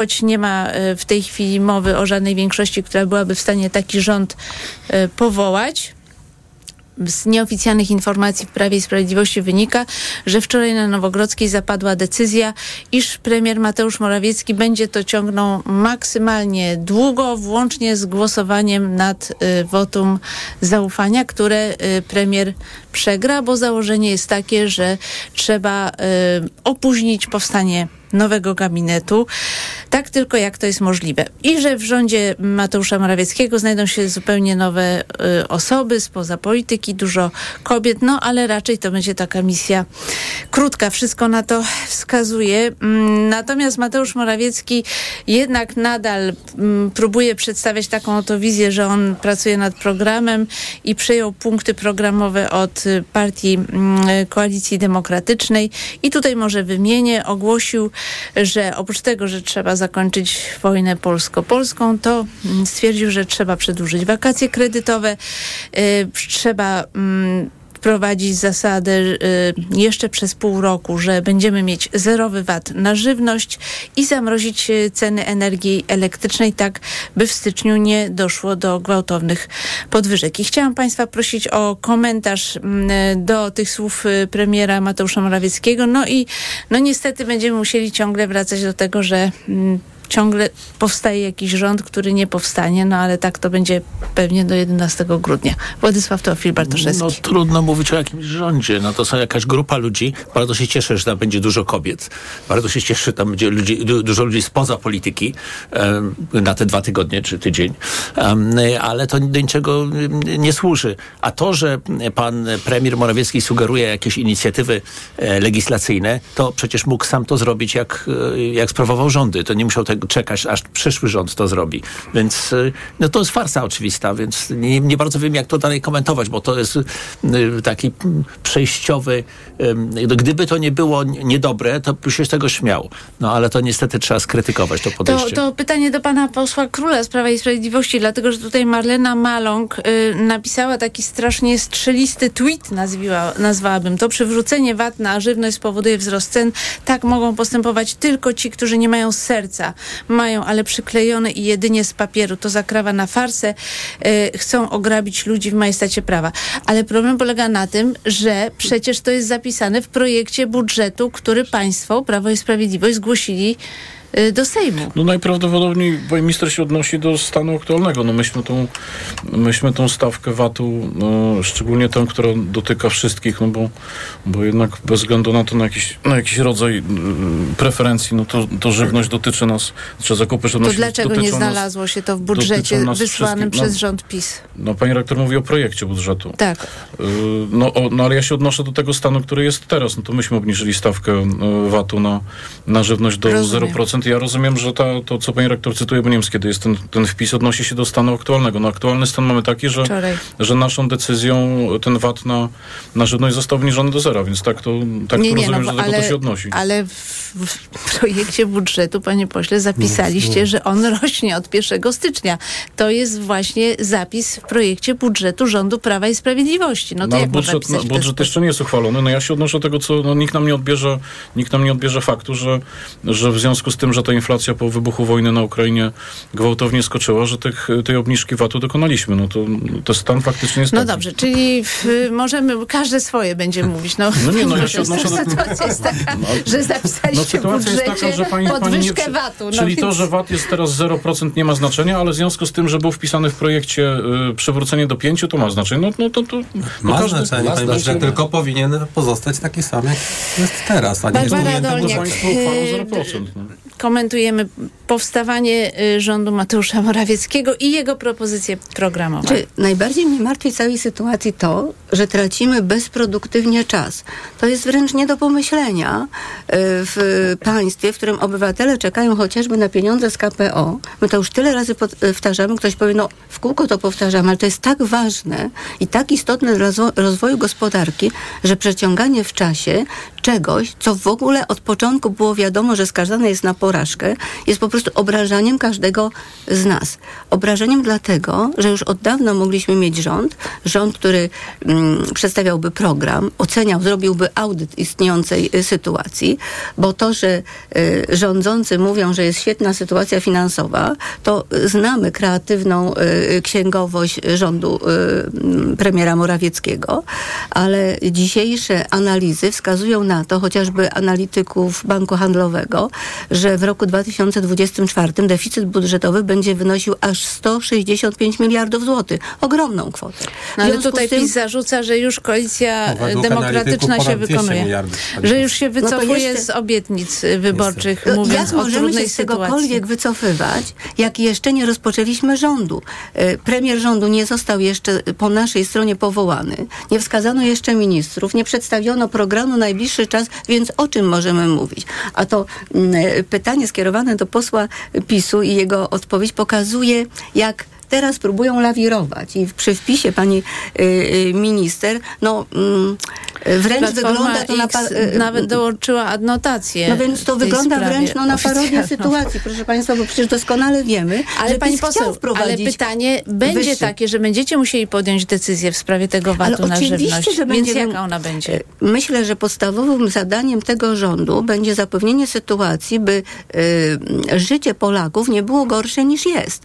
choć nie ma e, w tej chwili mowy o żadnej większości, która byłaby w stanie taki rząd e, powołać. Z nieoficjalnych informacji w Prawie i Sprawiedliwości wynika, że wczoraj na Nowogrodzkiej zapadła decyzja, iż premier Mateusz Morawiecki będzie to ciągnął maksymalnie długo, włącznie z głosowaniem nad y, wotum zaufania, które y, premier przegra, bo założenie jest takie, że trzeba y, opóźnić powstanie nowego gabinetu, tak tylko jak to jest możliwe. I że w rządzie Mateusza Morawieckiego znajdą się zupełnie nowe y, osoby spoza polityki, dużo kobiet, no ale raczej to będzie taka misja krótka. Wszystko na to wskazuje. Mm, natomiast Mateusz Morawiecki jednak nadal mm, próbuje przedstawiać taką oto wizję, że on pracuje nad programem i przejął punkty programowe od y, partii y, Koalicji Demokratycznej i tutaj może wymienię, ogłosił że oprócz tego, że trzeba zakończyć wojnę polsko-polską, to stwierdził, że trzeba przedłużyć wakacje kredytowe, y, trzeba mm, wprowadzić zasadę y, jeszcze przez pół roku, że będziemy mieć zerowy VAT na żywność i zamrozić y, ceny energii elektrycznej tak, by w styczniu nie doszło do gwałtownych podwyżek. I chciałam Państwa prosić o komentarz mm, do tych słów y, premiera Mateusza Morawieckiego. No i no niestety będziemy musieli ciągle wracać do tego, że mm, ciągle powstaje jakiś rząd, który nie powstanie, no ale tak to będzie pewnie do 11 grudnia. Władysław Teofil Bartoszewski. No trudno mówić o jakimś rządzie. No to są jakaś grupa ludzi. Bardzo się cieszę, że tam będzie dużo kobiet. Bardzo się cieszę, że tam będzie ludzi, dużo ludzi spoza polityki na te dwa tygodnie czy tydzień. Ale to do niczego nie służy. A to, że pan premier Morawiecki sugeruje jakieś inicjatywy e, legislacyjne, to przecież mógł sam to zrobić, jak, e, jak sprawował rządy. To nie musiał tego czekać, aż przyszły rząd to zrobi. Więc y, no to jest farsa oczywista, więc nie, nie bardzo wiem, jak to dalej komentować, bo to jest y, taki przejściowy... Gdyby to nie było niedobre, to by się z tego śmiał. No ale to niestety trzeba skrytykować to podejście. To, to pytanie do pana posła Króla z Prawa i Sprawiedliwości, dlatego, że tutaj Marlena Maląg y, napisała taki strasznie strzelisty tweet, nazwiła, nazwałabym to. Przywrócenie VAT na żywność spowoduje wzrost cen. Tak mogą postępować tylko ci, którzy nie mają serca mają, ale przyklejone i jedynie z papieru. To zakrawa na farsę. Yy, chcą ograbić ludzi w majestacie prawa. Ale problem polega na tym, że przecież to jest zapisane w projekcie budżetu, który państwo, Prawo i Sprawiedliwość zgłosili do Sejmu. No najprawdopodobniej minister się odnosi do stanu aktualnego. No myśmy tą, myśmy tą stawkę VAT-u, no, szczególnie tę, która dotyka wszystkich, no bo, bo jednak bez względu na to, na jakiś, na jakiś rodzaj y, preferencji, no to, to żywność dotyczy nas, czy zakupy żywności To dlaczego nie znalazło nas, się to w budżecie wysłanym przez no, rząd PiS? No pani rektor mówi o projekcie budżetu. Tak. Y, no, o, no ale ja się odnoszę do tego stanu, który jest teraz. No to myśmy obniżyli stawkę VAT-u na, na żywność do Rozumiem. 0%. Ja rozumiem, że ta, to, co pani rektor cytuje, bo nie wiem, kiedy jest ten, ten wpis, odnosi się do stanu aktualnego. No aktualny stan mamy taki, że, że naszą decyzją ten VAT na, na żywność został obniżony do zera, więc tak to, tak nie, to nie, rozumiem, no, że do tego to się odnosi. Ale w, w projekcie budżetu, panie pośle, zapisaliście, no, no. że on rośnie od 1 stycznia. To jest właśnie zapis w projekcie budżetu rządu Prawa i Sprawiedliwości. No to no, jak budżet, no, budżet jeszcze nie jest uchwalony. No ja się odnoszę do tego, co no, nikt nam nie odbierze, nikt nam nie odbierze faktu, że, że w związku z tym, że ta inflacja po wybuchu wojny na Ukrainie gwałtownie skoczyła, że tych, tej obniżki VAT-u dokonaliśmy. No to, to stan faktycznie jest No taki. dobrze, czyli w, możemy, każde swoje będzie mówić. No, no nie, no ja się odnoszę do... Sytuacja jest taka, no, że zapisaliście no, w budżecie jest taka, że pani, podwyżkę pani nie... VAT-u. No czyli więc... to, że VAT jest teraz 0% nie ma znaczenia, ale w związku z tym, że był wpisany w projekcie y, przywrócenie do 5, to ma znaczenie. No, no to, to, ma każdy... znaczenie, ma znaczenie. tylko powinien pozostać taki sam, jak jest teraz, a nie Barbara Dolniak, państwo uchwalą 0%. No komentujemy powstawanie y, rządu Mateusza Morawieckiego i jego propozycje programowe. Czy najbardziej mnie martwi całej sytuacji to, że tracimy bezproduktywnie czas. To jest wręcz nie do pomyślenia y, w państwie, w którym obywatele czekają chociażby na pieniądze z KPO. My to już tyle razy powtarzamy, ktoś powie, no w kółko to powtarzamy, ale to jest tak ważne i tak istotne dla rozwoju gospodarki, że przeciąganie w czasie czegoś, co w ogóle od początku było wiadomo, że skazane jest na porażkę, jest po prostu obrażaniem każdego z nas. Obrażeniem dlatego, że już od dawna mogliśmy mieć rząd, rząd, który mm, przedstawiałby program, oceniał, zrobiłby audyt istniejącej y, sytuacji, bo to, że y, rządzący mówią, że jest świetna sytuacja finansowa, to znamy kreatywną y, księgowość rządu y, premiera Morawieckiego, ale dzisiejsze analizy wskazują na to, chociażby analityków Banku Handlowego, że w roku 2024 deficyt budżetowy będzie wynosił aż 165 miliardów złotych. Ogromną kwotę. No, ale tutaj tym... PiS zarzuca, że już koalicja no, demokratyczna się wykonuje. Że już się no wycofuje no jeszcze... z obietnic wyborczych, no, mówiąc jak o trudnej się z tegokolwiek wycofywać, jak jeszcze nie rozpoczęliśmy rządu? E, premier rządu nie został jeszcze po naszej stronie powołany. Nie wskazano jeszcze ministrów, nie przedstawiono programu najbliższy czas, więc o czym możemy mówić? A to mm, pytanie skierowane do posła PiSu i jego odpowiedź pokazuje, jak teraz próbują lawirować i przy wpisie pani y, y, minister, no y, wręcz Platforma wygląda to na... Y, nawet dołączyła adnotację. No więc to wygląda wręcz no, na parodię sytuacji, proszę państwa, bo przecież doskonale wiemy, ale że pani poseł, ale pytanie będzie wyższy. takie, że będziecie musieli podjąć decyzję w sprawie tego VAT-u na żywność. Że więc jaka ona będzie? Y, myślę, że podstawowym zadaniem tego rządu będzie zapewnienie sytuacji, by życie Polaków nie było gorsze niż jest.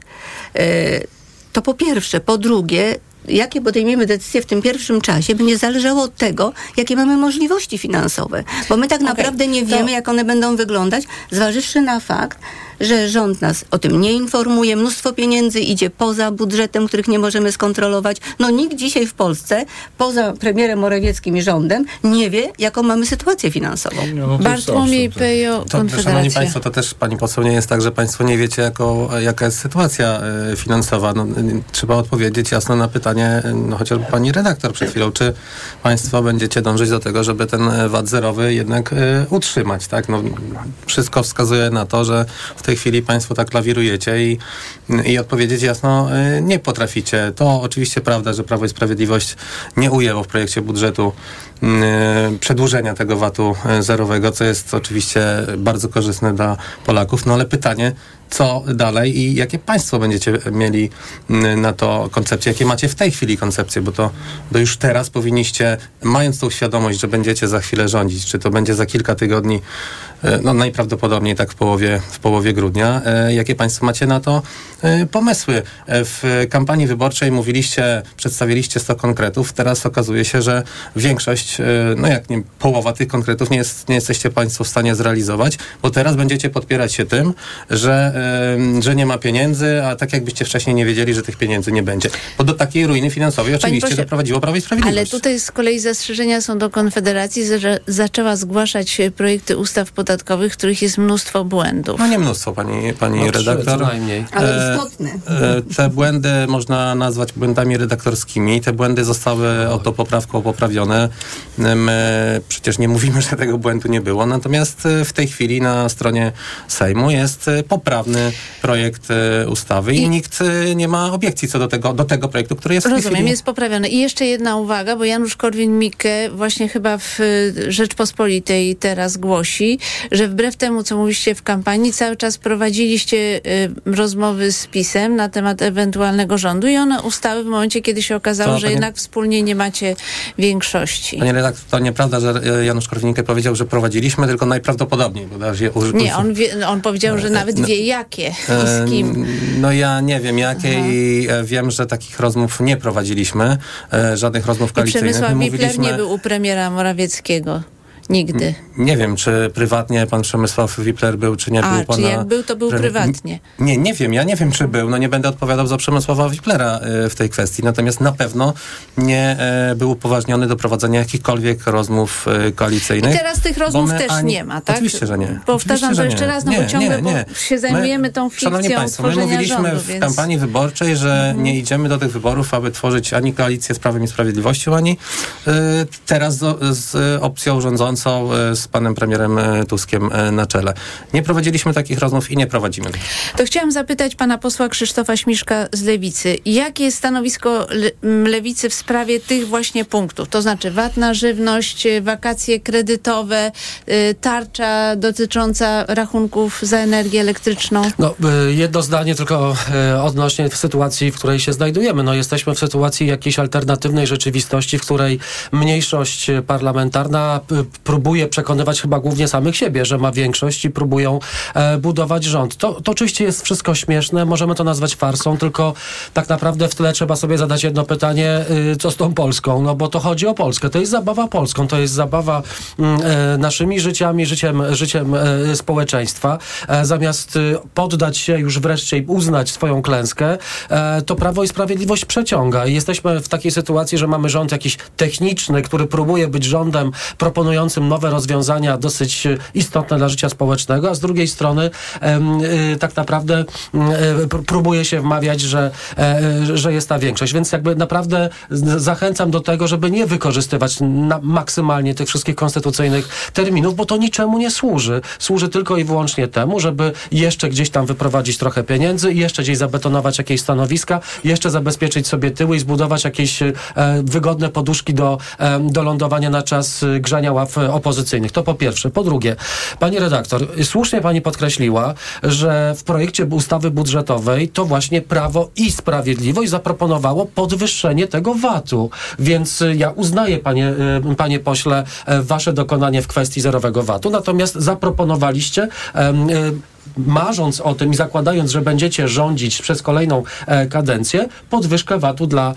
To po pierwsze. Po drugie, jakie podejmiemy decyzje w tym pierwszym czasie, będzie zależało od tego, jakie mamy możliwości finansowe. Bo my tak okay, naprawdę nie wiemy, to... jak one będą wyglądać, zważywszy na fakt, że rząd nas o tym nie informuje, mnóstwo pieniędzy idzie poza budżetem, których nie możemy skontrolować. No nikt dzisiaj w Polsce, poza premierem Morawieckim i rządem, nie wie, jaką mamy sytuację finansową. No, Bartłomiej Pejo, Konfederacja. Szanowni Państwo, to też Pani poseł nie jest tak, że Państwo nie wiecie, jako, jaka jest sytuacja y, finansowa. No, y, trzeba odpowiedzieć jasno na pytanie, y, no, chociażby Pani redaktor przed chwilą, czy Państwo będziecie dążyć do tego, żeby ten VAT zerowy jednak y, utrzymać, tak? No, wszystko wskazuje na to, że w tej chwili Państwo tak lawirujecie i, i odpowiedzieć jasno y, nie potraficie. To oczywiście prawda, że Prawo i Sprawiedliwość nie ujęło w projekcie budżetu y, przedłużenia tego VAT-u y, zerowego, co jest oczywiście bardzo korzystne dla Polaków. No ale pytanie, co dalej i jakie państwo będziecie mieli na to koncepcję, jakie macie w tej chwili koncepcję, bo to, to już teraz powinniście, mając tą świadomość, że będziecie za chwilę rządzić, czy to będzie za kilka tygodni, E, no najprawdopodobniej tak w połowie, w połowie grudnia. E, jakie Państwo macie na to e, pomysły? W kampanii wyborczej mówiliście, przedstawiliście 100 konkretów, teraz okazuje się, że większość, no jak nie połowa tych konkretów nie, jest, nie jesteście Państwo w stanie zrealizować, bo teraz będziecie podpierać się tym, że, że nie ma pieniędzy, a tak jakbyście wcześniej nie wiedzieli, że tych pieniędzy nie będzie. Bo do takiej ruiny finansowej oczywiście pośle, doprowadziło Prawo i Sprawiedliwość. Ale tutaj z kolei zastrzeżenia są do Konfederacji, że zaczęła zgłaszać projekty ustaw podatkowych w których jest mnóstwo błędów. No nie mnóstwo, pani, pani no, redaktor. Co najmniej. Ale e, istotne. E, te błędy można nazwać błędami redaktorskimi. Te błędy zostały oto poprawką poprawione. My przecież nie mówimy, że tego błędu nie było. Natomiast e, w tej chwili na stronie Sejmu jest projekt ustawy i, i nikt nie ma obiekcji co do tego, do tego projektu, który jest Rozumiem, w chwili... jest poprawiony. I jeszcze jedna uwaga, bo Janusz Korwin-Mikke właśnie chyba w Rzeczpospolitej teraz głosi, że wbrew temu, co mówiliście w kampanii, cały czas prowadziliście rozmowy z PiSem na temat ewentualnego rządu i one ustały w momencie, kiedy się okazało, to, że panie... jednak wspólnie nie macie większości. Panie redaktor, to nieprawda, że e, Janusz Korwin-Mikke powiedział, że prowadziliśmy, tylko najprawdopodobniej. Bo je Nie, on, wie, on powiedział, że nawet no, wie jakie i z kim. No ja nie wiem jakie Aha. i e, wiem, że takich rozmów nie prowadziliśmy, e, żadnych rozmów koalicyjnych. I Przemysław Wipler nie był u premiera Morawieckiego. Nigdy. Nie wiem, czy prywatnie pan Przemysław Wipler był, czy nie A, był. Pana... czy jak był, to był prywatnie. Nie, nie wiem. Ja nie wiem, czy był. No nie będę odpowiadał za Przemysława Wiplera y, w tej kwestii. Natomiast na pewno nie e, był upoważniony do prowadzenia jakichkolwiek rozmów e, koalicyjnych. I teraz tych rozmów też ani... nie ma, tak? Oczywiście, że nie. Powtarzam Oczywiście, to jeszcze raz, no nie, bo ciągle nie, nie. się zajmujemy my, tą fikcją Szanowni Państwo, my mówiliśmy rządu, w więc... kampanii wyborczej, że mhm. nie idziemy do tych wyborów, aby tworzyć ani koalicję z Prawem i Sprawiedliwością, ani y, teraz z, z opcją rządzącą rządzącą z panem premierem Tuskiem na czele. Nie prowadziliśmy takich rozmów i nie prowadzimy. To chciałam zapytać pana posła Krzysztofa Śmiszka z Lewicy. Jakie jest stanowisko le Lewicy w sprawie tych właśnie punktów? To znaczy VAT na żywność, wakacje kredytowe, tarcza dotycząca rachunków za energię elektryczną? No, jedno zdanie tylko odnośnie sytuacji, w której się znajdujemy. No, jesteśmy w sytuacji jakiejś alternatywnej rzeczywistości, w której mniejszość parlamentarna próbuje przekonywać chyba głównie samych siebie, że ma większość i próbują e, budować rząd. To, to oczywiście jest wszystko śmieszne, możemy to nazwać farsą, tylko tak naprawdę w tle trzeba sobie zadać jedno pytanie, y, co z tą Polską, no bo to chodzi o Polskę. To jest zabawa Polską, to jest zabawa e, naszymi życiami, życiem, życiem e, społeczeństwa. E, zamiast y, poddać się już wreszcie i uznać swoją klęskę, e, to Prawo i Sprawiedliwość przeciąga. I jesteśmy w takiej sytuacji, że mamy rząd jakiś techniczny, który próbuje być rządem proponującym nowe rozwiązania dosyć istotne dla życia społecznego, a z drugiej strony y, tak naprawdę y, próbuje się wmawiać, że, e, że jest ta większość. Więc jakby naprawdę zachęcam do tego, żeby nie wykorzystywać maksymalnie tych wszystkich konstytucyjnych terminów, bo to niczemu nie służy. Służy tylko i wyłącznie temu, żeby jeszcze gdzieś tam wyprowadzić trochę pieniędzy, jeszcze gdzieś zabetonować jakieś stanowiska, jeszcze zabezpieczyć sobie tyły i zbudować jakieś e, wygodne poduszki do, e, do lądowania na czas grzania ław opozycyjnych. To po pierwsze. Po drugie, pani redaktor, słusznie pani podkreśliła, że w projekcie ustawy budżetowej to właśnie Prawo i Sprawiedliwość zaproponowało podwyższenie tego VAT-u. Więc ja uznaję, panie, e, panie pośle, wasze dokonanie w kwestii zerowego VAT-u, natomiast zaproponowaliście marząc o tym i zakładając, że będziecie rządzić przez kolejną e, kadencję, podwyżkę VAT-u dla,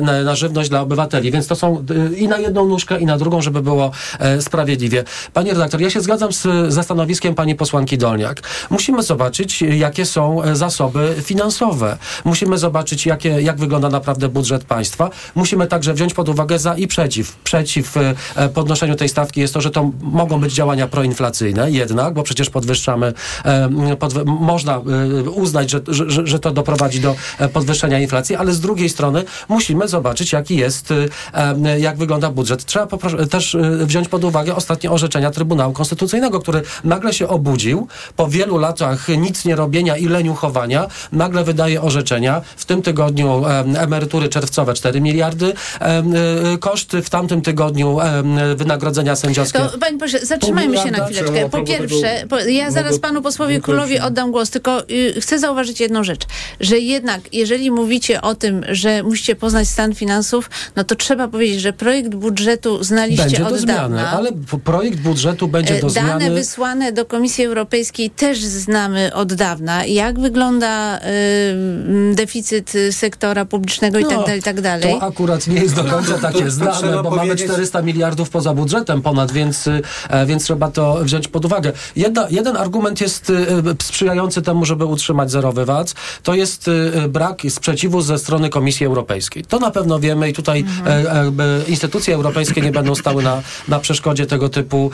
na, na, żywność dla obywateli. Więc to są e, i na jedną nóżkę, i na drugą, żeby było e, sprawiedliwie. Panie redaktor, ja się zgadzam z, ze stanowiskiem pani posłanki Dolniak. Musimy zobaczyć, jakie są e, zasoby finansowe. Musimy zobaczyć, jakie, jak wygląda naprawdę budżet państwa. Musimy także wziąć pod uwagę za i przeciw. Przeciw podnoszeniu tej stawki jest to, że to mogą być działania proinflacyjne jednak, bo przecież podwyższamy można e, uznać, że, że, że to doprowadzi do e, podwyższenia inflacji, ale z drugiej strony musimy zobaczyć, jaki jest, e, jak wygląda budżet. Trzeba też wziąć pod uwagę ostatnie orzeczenia Trybunału Konstytucyjnego, który nagle się obudził po wielu latach nic nie robienia i leniuchowania, nagle wydaje orzeczenia. W tym tygodniu emerytury czerwcowe 4 miliardy, koszty w tamtym tygodniu wynagrodzenia sędziowskie. To, panie pośle, zatrzymajmy się na chwileczkę. Po pierwsze, ja zaraz panu posłowi posłowi Królowi oddam głos, tylko y, chcę zauważyć jedną rzecz, że jednak jeżeli mówicie o tym, że musicie poznać stan finansów, no to trzeba powiedzieć, że projekt budżetu znaliście będzie od do zmiany, dawna. ale projekt budżetu będzie do Dane zmiany. Dane wysłane do Komisji Europejskiej też znamy od dawna. Jak wygląda y, deficyt sektora publicznego no, i tak dalej, i tak dalej. To akurat nie jest do końca no, takie znane, bo mamy 400 miliardów poza budżetem ponad, więc, y, więc trzeba to wziąć pod uwagę. Jedna, jeden argument jest Y, sprzyjający temu, żeby utrzymać zerowy VAT, to jest y, brak sprzeciwu ze strony Komisji Europejskiej. To na pewno wiemy i tutaj mhm. E, instytucje europejskie nie będą stały na, na przeszkodzie tego typu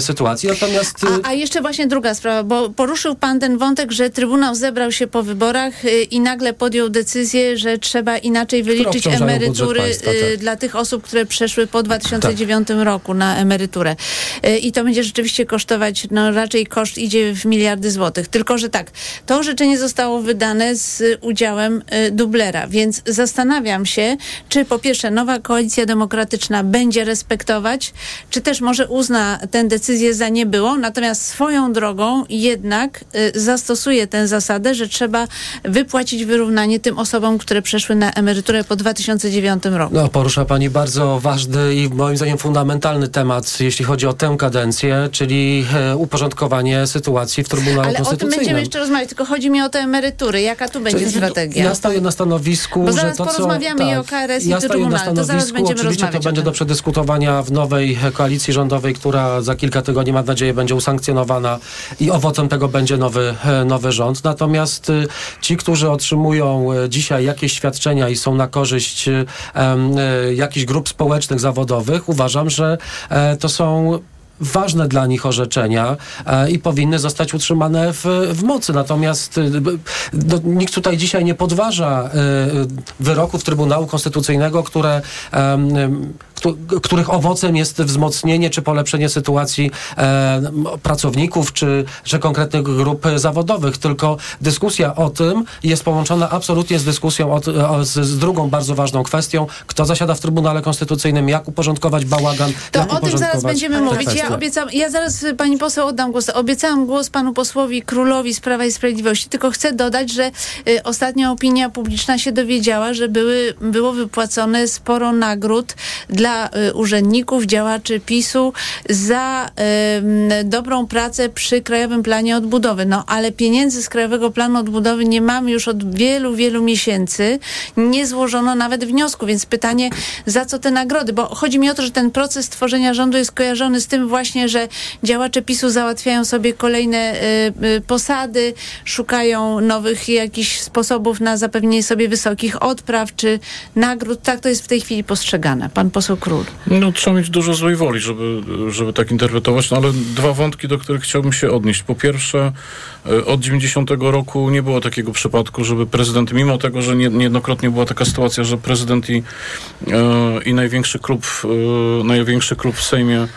sytuacji. Natomiast... Y, a, a jeszcze właśnie druga sprawa, bo poruszył pan ten wątek, że Trybunał zebrał się po wyborach i nagle podjął decyzję, że trzeba inaczej wyliczyć emerytury państwa, tak. dla tych osób, które przeszły po 2009 tak. roku na emeryturę. I to będzie rzeczywiście kosztować, no raczej koszt idzie w miliard miliardy złotych. Tylko, że tak, to orzeczenie zostało wydane z udziałem y, dublera, więc zastanawiam się, czy po pierwsze nowa koalicja demokratyczna będzie respektować, czy też może uzna tę decyzję za niebyłą, natomiast swoją drogą jednak y, zastosuje tę zasadę, że trzeba wypłacić wyrównanie tym osobom, które przeszły na emeryturę po 2009 roku. No, porusza Pani bardzo ważny i moim zdaniem fundamentalny temat, jeśli chodzi o tę kadencję, czyli e, uporządkowanie sytuacji w Trybunale Ale o tym będziemy jeszcze rozmawiać, tylko chodzi mi o te emerytury. Jaka tu będzie Czyli strategia? Ja stoję na stanowisku, Bo zaraz że to, porozmawiamy co, i o KRS ja i Trybunale. To zaraz będziemy Oczywiście rozmawiać to będzie do przedyskutowania w nowej koalicji rządowej, która za kilka tygodni, mam nadzieję, będzie usankcjonowana i owocem tego będzie nowy, e, nowy rząd. Natomiast e, ci, którzy otrzymują e, dzisiaj jakieś świadczenia i są na korzyść um, jakichś grup społecznych, zawodowych, uważam, że to są ważne dla nich orzeczenia e, i powinny zostać utrzymane w, w mocy. Natomiast e, no, nikt tutaj dzisiaj nie podważa e, wyroków Trybunału Konstytucyjnego, które których owocem jest wzmocnienie czy polepszenie sytuacji e, pracowników czy, czy konkretnych grup zawodowych, tylko dyskusja o tym jest połączona absolutnie z dyskusją o, o, z, z, drugą bardzo ważną kwestią, kto zasiada w Trybunale Konstytucyjnym, jak uporządkować bałagan. To o tym zaraz będziemy mówić. Ja, obiecam, ja zaraz pani poseł oddam głos. Obiecałam głos panu posłowi Królowi z Prawa i Sprawiedliwości, tylko chcę dodać, że y, ostatnia opinia publiczna się dowiedziała, że były, było wypłacone sporo nagród dla y, urzędników, działaczy PiSu za dobrą pracę przy Krajowym Planie Odbudowy. No ale pieniędzy z Krajowego Planu Odbudowy nie mamy już od wielu, wielu miesięcy. Nie złożono nawet wniosku, więc pytanie, za co te nagrody? Bo chodzi mi o to, że ten proces tworzenia rządu jest kojarzony z tym właśnie, że działacze PiSu załatwiają sobie kolejne y, y, posady, szukają nowych jakichś sposobów na zapewnienie sobie wysokich odpraw czy nagród. Tak to jest w tej chwili postrzegane. Pan poseł Król. No trzeba mieć dużo złej woli, żeby, żeby tak interpretować, no ale dwa wątki, do których chciałbym się odnieść. Po pierwsze, y, od 90 roku nie było takiego przypadku, żeby prezydent, mimo tego, że nie, niejednokrotnie była taka sytuacja, że prezydent i, i największy klub, największy klub w Sejmie E,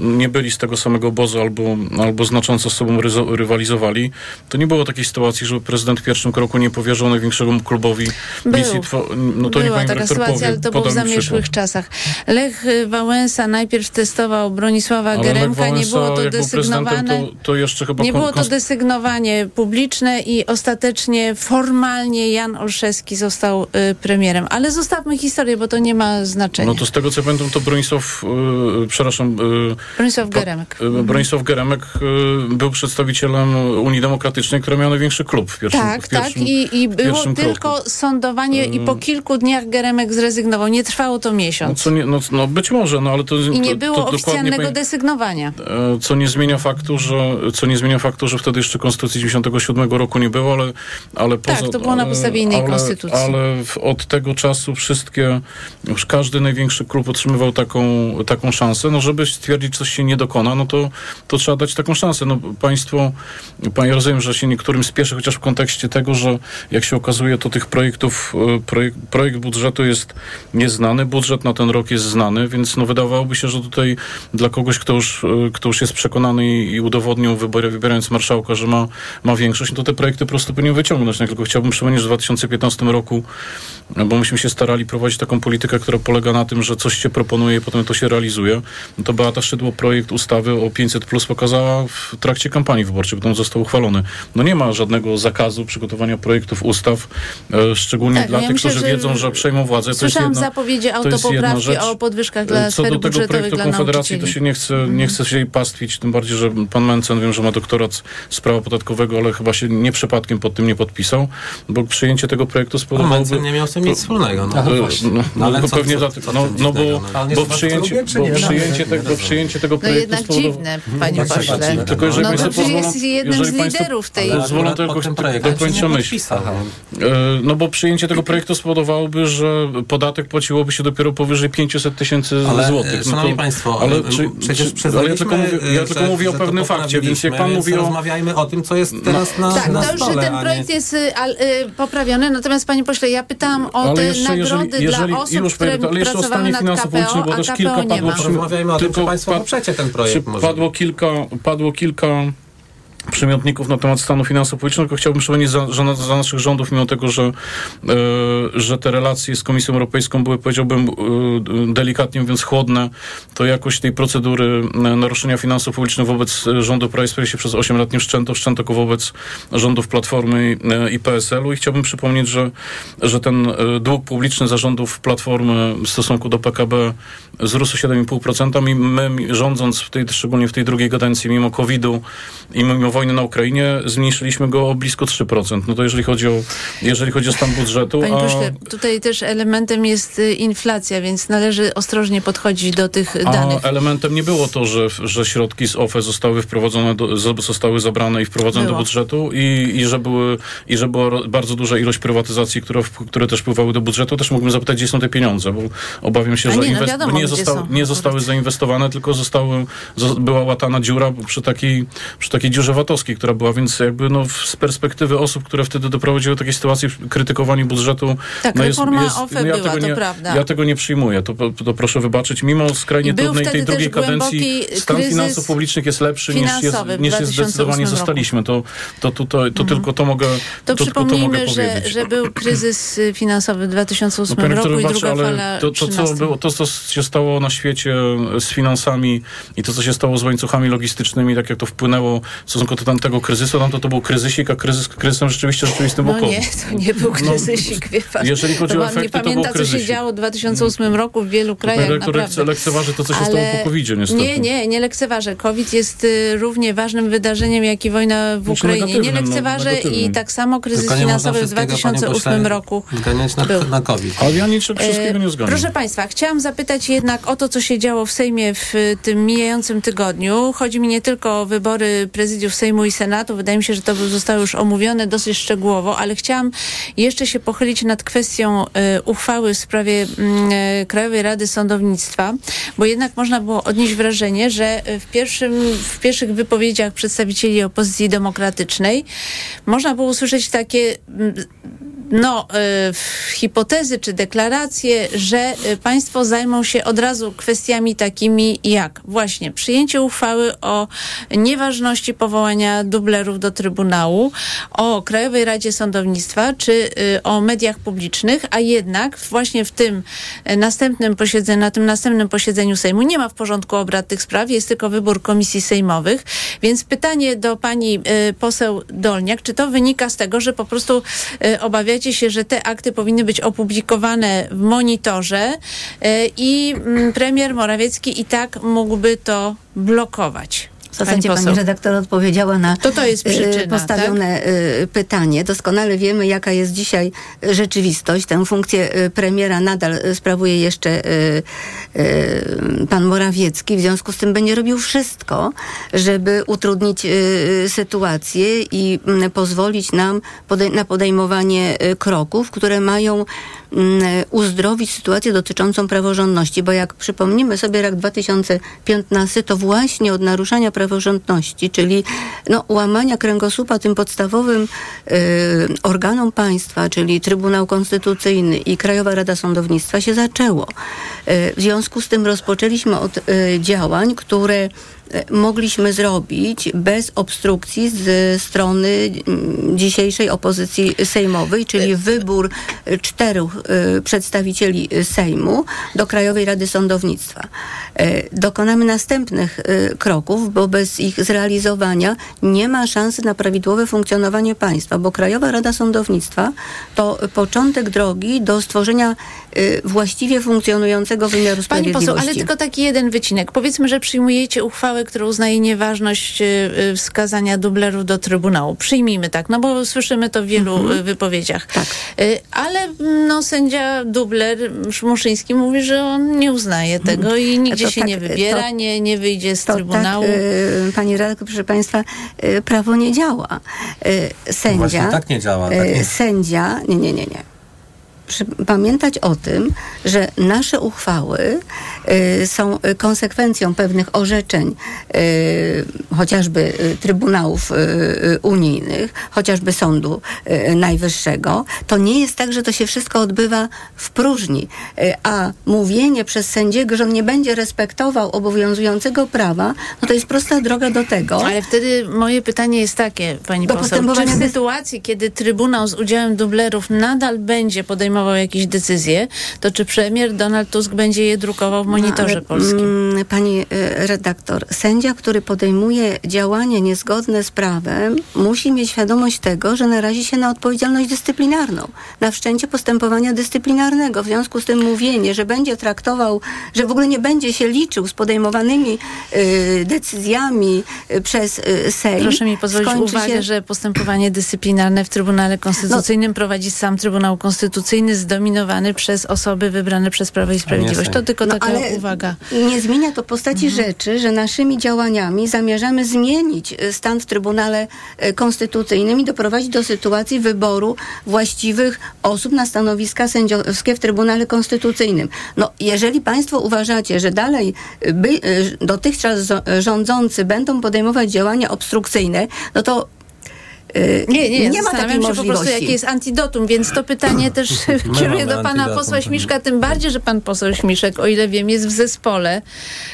nie byli z tego samego obozu albo, albo znacząco z sobą rywalizowali, to nie było takiej sytuacji, żeby prezydent w pierwszym kroku nie powierzył największemu klubowi Był. misji. No to Była taka sytuacja, powie, ale to było w zamierzchłych czasach. Lech Wałęsa najpierw testował Bronisława ale Geremka, nie było to desygnowane. To, to jeszcze chyba nie było to desygnowanie publiczne i ostatecznie formalnie Jan Olszewski został y, premierem. Ale zostawmy historię, bo to nie ma znaczenia. No to z tego co pamiętam, to Bronisław, y, przepraszam, przepraszam. Y, Bronisław Geremek. Y, Bronisław Geremek y, był przedstawicielem Unii Demokratycznej, która miała największy klub w pierwszym Tak, w pierwszym, tak. I, i było tylko kroku. sądowanie i po kilku dniach Geremek zrezygnował. Nie trwało to miesiąc. No, nie, no, no być może, no ale to... I nie było to oficjalnego desygnowania. E, co nie zmienia faktu, że co nie zmienia faktu, że wtedy jeszcze Konstytucji 97 roku nie było, ale, ale poza... Tak, to było na podstawie innej ale, konstytucji. Ale w, od tego czasu wszystkie, już każdy największy klub otrzymywał taką, taką szansę, no żeby stwierdzić, coś się nie dokona, no to, to trzeba dać taką szansę. No państwo, ja rozumiem, że się niektórym spieszy, chociaż w kontekście tego, że jak się okazuje, to tych projektów, e, projekt, projekt budżetu jest nieznany, budżet na ten rok jest znany, więc no wydawałoby się, że tutaj dla kogoś, kto już, e, kto już jest przekonany i, i udowodnił wybory, wybierając marszałka, że ma, ma większość, no to te projekty po prostu powinien wyciągnąć. No, tylko chciałbym przypomnieć, że w 2015 roku, no bo myśmy się starali prowadzić taką politykę, która polega na tym, że coś się proponuje i potem to się realizuje, no to Beata Szydło projekt ustawy o 500 plus pokazała w trakcie kampanii wyborczej, potem został uchwalony. No nie ma żadnego zakazu przygotowania projektów ustaw, e, szczególnie tak, dla ja tych, myślę, którzy wiedzą, że przejmą władzę. Słyszałam to jest jedna, zapowiedzi autopoprawki o podwyżkach dla e, Co do tego projektu Konfederacji, to się nie chce, nie chce się jej pastwić, tym bardziej, że pan Mencen, wiem, że ma doktorat z prawa podatkowego, ale chyba się nie przypadkiem pod tym nie podpisał, bo przyjęcie tego projektu spowodowałoby... Mencen nie miał z tym nic wspólnego. No, no, no, no, ale no, no, no, bo, bo przyjęcie, bo przyjęcie, tego, przyjęcie tego projektu no jednak dziwne, panie pośle. Tylko jeżeli no państwo pozwolą, jest jednym z liderów tej... Pozwolą to jakoś dokończę myśl. No bo przyjęcie tego projektu spowodowałoby, że podatek płaciłoby się dopiero powyżej 500 tysięcy złotych. Szanowni Państwo, ale, czy, przecież ale ja tylko mówię, ja tylko mówię o pewnym fakcie, więc jak pan mówi o... Rozmawiajmy o tym, co jest teraz na, tak, na to już ten projekt jest y, poprawiony, natomiast panie pośle, ja pytałam o te nagrody dla osób, które pracowały nad KPO, a KPO nie ma. Rozmawiajmy o tym, czy Państwo poprzecie ten projekt. Padło kilka, padło kilka przymiotników na temat stanu finansów publicznych, tylko chciałbym przypomnieć za, za, za, naszych rządów, mimo tego, że, e, że te relacje z Komisją Europejską były, powiedziałbym, e, delikatnie mówiąc, chłodne, to jakość tej procedury e, naruszenia finansów publicznych wobec rządu Prawa i przez 8 lat nie wszczęto, wszczęto go wobec rządów Platformy i, PSL-u i chciałbym przypomnieć, że, że ten dług publiczny zarządów Platformy w stosunku do PKB wzrósł 7,5% i my rządząc w tej, szczególnie w tej drugiej kadencji, mimo COVID-u i mimo wojny na Ukrainie, zmniejszyliśmy go o blisko 3%. No to jeżeli chodzi o, jeżeli chodzi o stan budżetu. Panie a... pośle, tutaj też elementem jest y, inflacja, więc należy ostrożnie podchodzić do tych a danych. elementem nie było to, że, że środki z OFE zostały wprowadzone, do, zostały zabrane i wprowadzone było. do budżetu i, i, że były, i że była bardzo duża ilość prywatyzacji, które, które też wpływały do budżetu. Też mógłbym zapytać, gdzie są te pieniądze, bo obawiam się, że nie, no wiadomo, nie, nie zostały zainwestowane, tylko zostały, była łatana dziura przy takiej, przy takiej dziurze VAT VAT-owskiej, która była, więc jakby no, z perspektywy osób, które wtedy doprowadziły do takiej sytuacji, krytykowanie budżetu... Tak, no reforma OFE no, ja była, tego to nie, prawda. Ja tego nie przyjmuję, to, to proszę wybaczyć. Mimo skrajnie Był trudnej tej drugiej kadencji stan finansów publicznych jest lepszy niż jest, niż jest 2008 zdecydowanie roku. zostaliśmy. To, to, to, to, to tylko to mogę To, to, tylko to przypomnijmy, że, że był kryzys y, finansowy w 2008 No, roku i druga fala to, to, co 13. było, to, co się stało na świecie z finansami i to, co się stało z łańcuchami logistycznymi, tak jak to wpłynęło w stosunku do tamtego kryzysu, tam to, to był kryzysik, a kryzys, kryzysem rzeczywiście rzeczywistym był No COVID. nie, to nie był kryzysik, wie pan. jeżeli chodzi to o nie efekty, to był pamięta, co się działo w 2008 roku w wielu krajach, rektor naprawdę. lekceważy to, co się Ale- stało po covid niestety. Nie, nie, nie lekceważę. COVID jest y, równie ważnym wydarzeniem, jak i wojna w Znaczy Ukrainie. Nie no, lekceważę i negatywnym. tak samo kryzys nie finansowy w wszystkiego, panie 2008 pośle, roku. zganiać na, był. na COVID. Ale ja niczego wszystkiego nie zgadzam. Proszę Państwa, chciałam zapytać jednak o to, co się działo w Sejmie w y, tym mijającym tygodniu. Chodzi mi nie tylko o wybory prezydiów Sejmu i Senatu. Wydaje mi się, że to zostało już omówione dosyć szczegółowo, ale chciałam jeszcze się pochylić nad kwestią y, uchwały w sprawie mm, y, Krajowej Rady Sądownictwa, bo jednak można było odnieść wrażenie, że y, w, pierwszym, w pierwszych wypowiedziach przedstawicieli opozycji demokratycznej można było usłyszeć takie mm, no, y, hipotezy czy deklaracje, że y, państwo zajmą się od razu kwestiami takimi jak właśnie przyjęcie uchwały o nieważności powołania dublerów do Trybunału, o Krajowej Radzie Sądownictwa czy y, o mediach publicznych, a jednak właśnie w tym następnym posiedzeniu, na tym następnym posiedzeniu Sejmu nie ma w porządku obrad tych spraw, jest tylko wybór komisji sejmowych, więc pytanie do pani poseł Dolniak, czy to wynika z tego, że po prostu y, się, że te akty powinny być opublikowane w monitorze y, i mm, premier Morawiecki i tak mógłby to blokować? W zasadzie Pani pani, redaktor odpowiedziała na To to jest e, przyczyna, postawione e, pytanie. Doskonale wiemy, jaka jest dzisiaj e, rzeczywistość. Tę funkcję premiera nadal sprawuje jeszcze pan Morawiecki. W związku z tym będzie robił wszystko, żeby utrudnić sytuację i m, pozwolić nam podej- na podejmowanie kroków, które mają uzdrowić sytuację dotyczącą praworządności, bo jak przypomnimy sobie rok 2015, to właśnie od naruszania praworządności, czyli no, łamania kręgosłupa tym podstawowym y, organom państwa, czyli Trybunał Konstytucyjny i Krajowa Rada Sądownictwa się zaczęło. Y, w związku z tym rozpoczęliśmy od y, działań, które mogliśmy zrobić bez obstrukcji z strony dzisiejszej opozycji sejmowej, czyli wybór y, czterech y, przedstawicieli y, Sejmu do Krajowej Rady Sądownictwa. Y, Dokonamy następnych y, kroków, bo bez ich zrealizowania nie ma szansy na prawidłowe funkcjonowanie państwa, bo Krajowa Rada Sądownictwa to początek drogi do stworzenia y, właściwie funkcjonującego wymiaru Pani sprawiedliwości. poseł, ale tylko taki jeden wycinek. Powiedzmy, że przyjmujecie uchwałę, która uznaje nieważność y, y, wskazania dublerów do Trybunału. Przyjmijmy tak, no bo słyszymy to w wielu Mhm. y, wypowiedziach. Tak. Y, Ale mm, no, sędzia dubler Muszyński mówi, że on nie uznaje tego i nigdzie To się tak, nie wybiera, to- nie, nie wyjdzie z To Trybunału. tak, y, pani redaktor, proszę państwa, y, prawo nie działa. Y, sędzia, Właśnie tak nie działa, tak y, nie- sędzia, nie, nie, nie, nie. Pamiętać o tym, że nasze uchwały y, są konsekwencją pewnych orzeczeń, y, chociażby y, Trybunałów y, Unijnych, chociażby Sądu Najwyższego. To nie jest tak, że to się wszystko odbywa w próżni, a mówienie przez sędziego, że on nie będzie respektował obowiązującego prawa, no to jest prosta droga do tego. Ale wtedy moje pytanie jest takie, pani Do poseł. Czy w sytuacji, kiedy Trybunał z udziałem dublerów nadal będzie podejmował jakieś decyzje, to czy premier Donald Tusk będzie je drukował w monitorze Ale, polskim? mm, Pani e, redaktor, sędzia, który podejmuje działania niezgodne z prawem, musi mieć świadomość tego, że narazi się na odpowiedzialność dyscyplinarną, na wszczęcie postępowania dyscyplinarnego. W związku z tym mówienie, że będzie traktował, że w ogóle nie będzie się liczył z podejmowanymi e, decyzjami e, przez e, Sejm. Proszę mi pozwolić uwagę, się- że postępowanie dyscyplinarne w Trybunale Konstytucyjnym prowadzi sam Trybunał Konstytucyjny konstytucyjny zdominowany przez osoby wybrane przez Prawo i Sprawiedliwość. To tylko No, taka ale uwaga. Nie zmienia to postaci Mhm. rzeczy, że naszymi działaniami zamierzamy zmienić e, stan w Trybunale e, Konstytucyjnym i doprowadzić do sytuacji wyboru właściwych osób na stanowiska sędziowskie w Trybunale Konstytucyjnym. No, jeżeli Państwo uważacie, że dalej e, by, dotychczas rządzący będą podejmować działania obstrukcyjne, no to Nie, nie, nie ma takiej zastanawiam się po prostu, możliwości. jakie jest antidotum, więc to pytanie też kieruję do pana antidotum. posła Śmiszka, tym bardziej, że pan poseł Śmiszek, o ile wiem, jest w zespole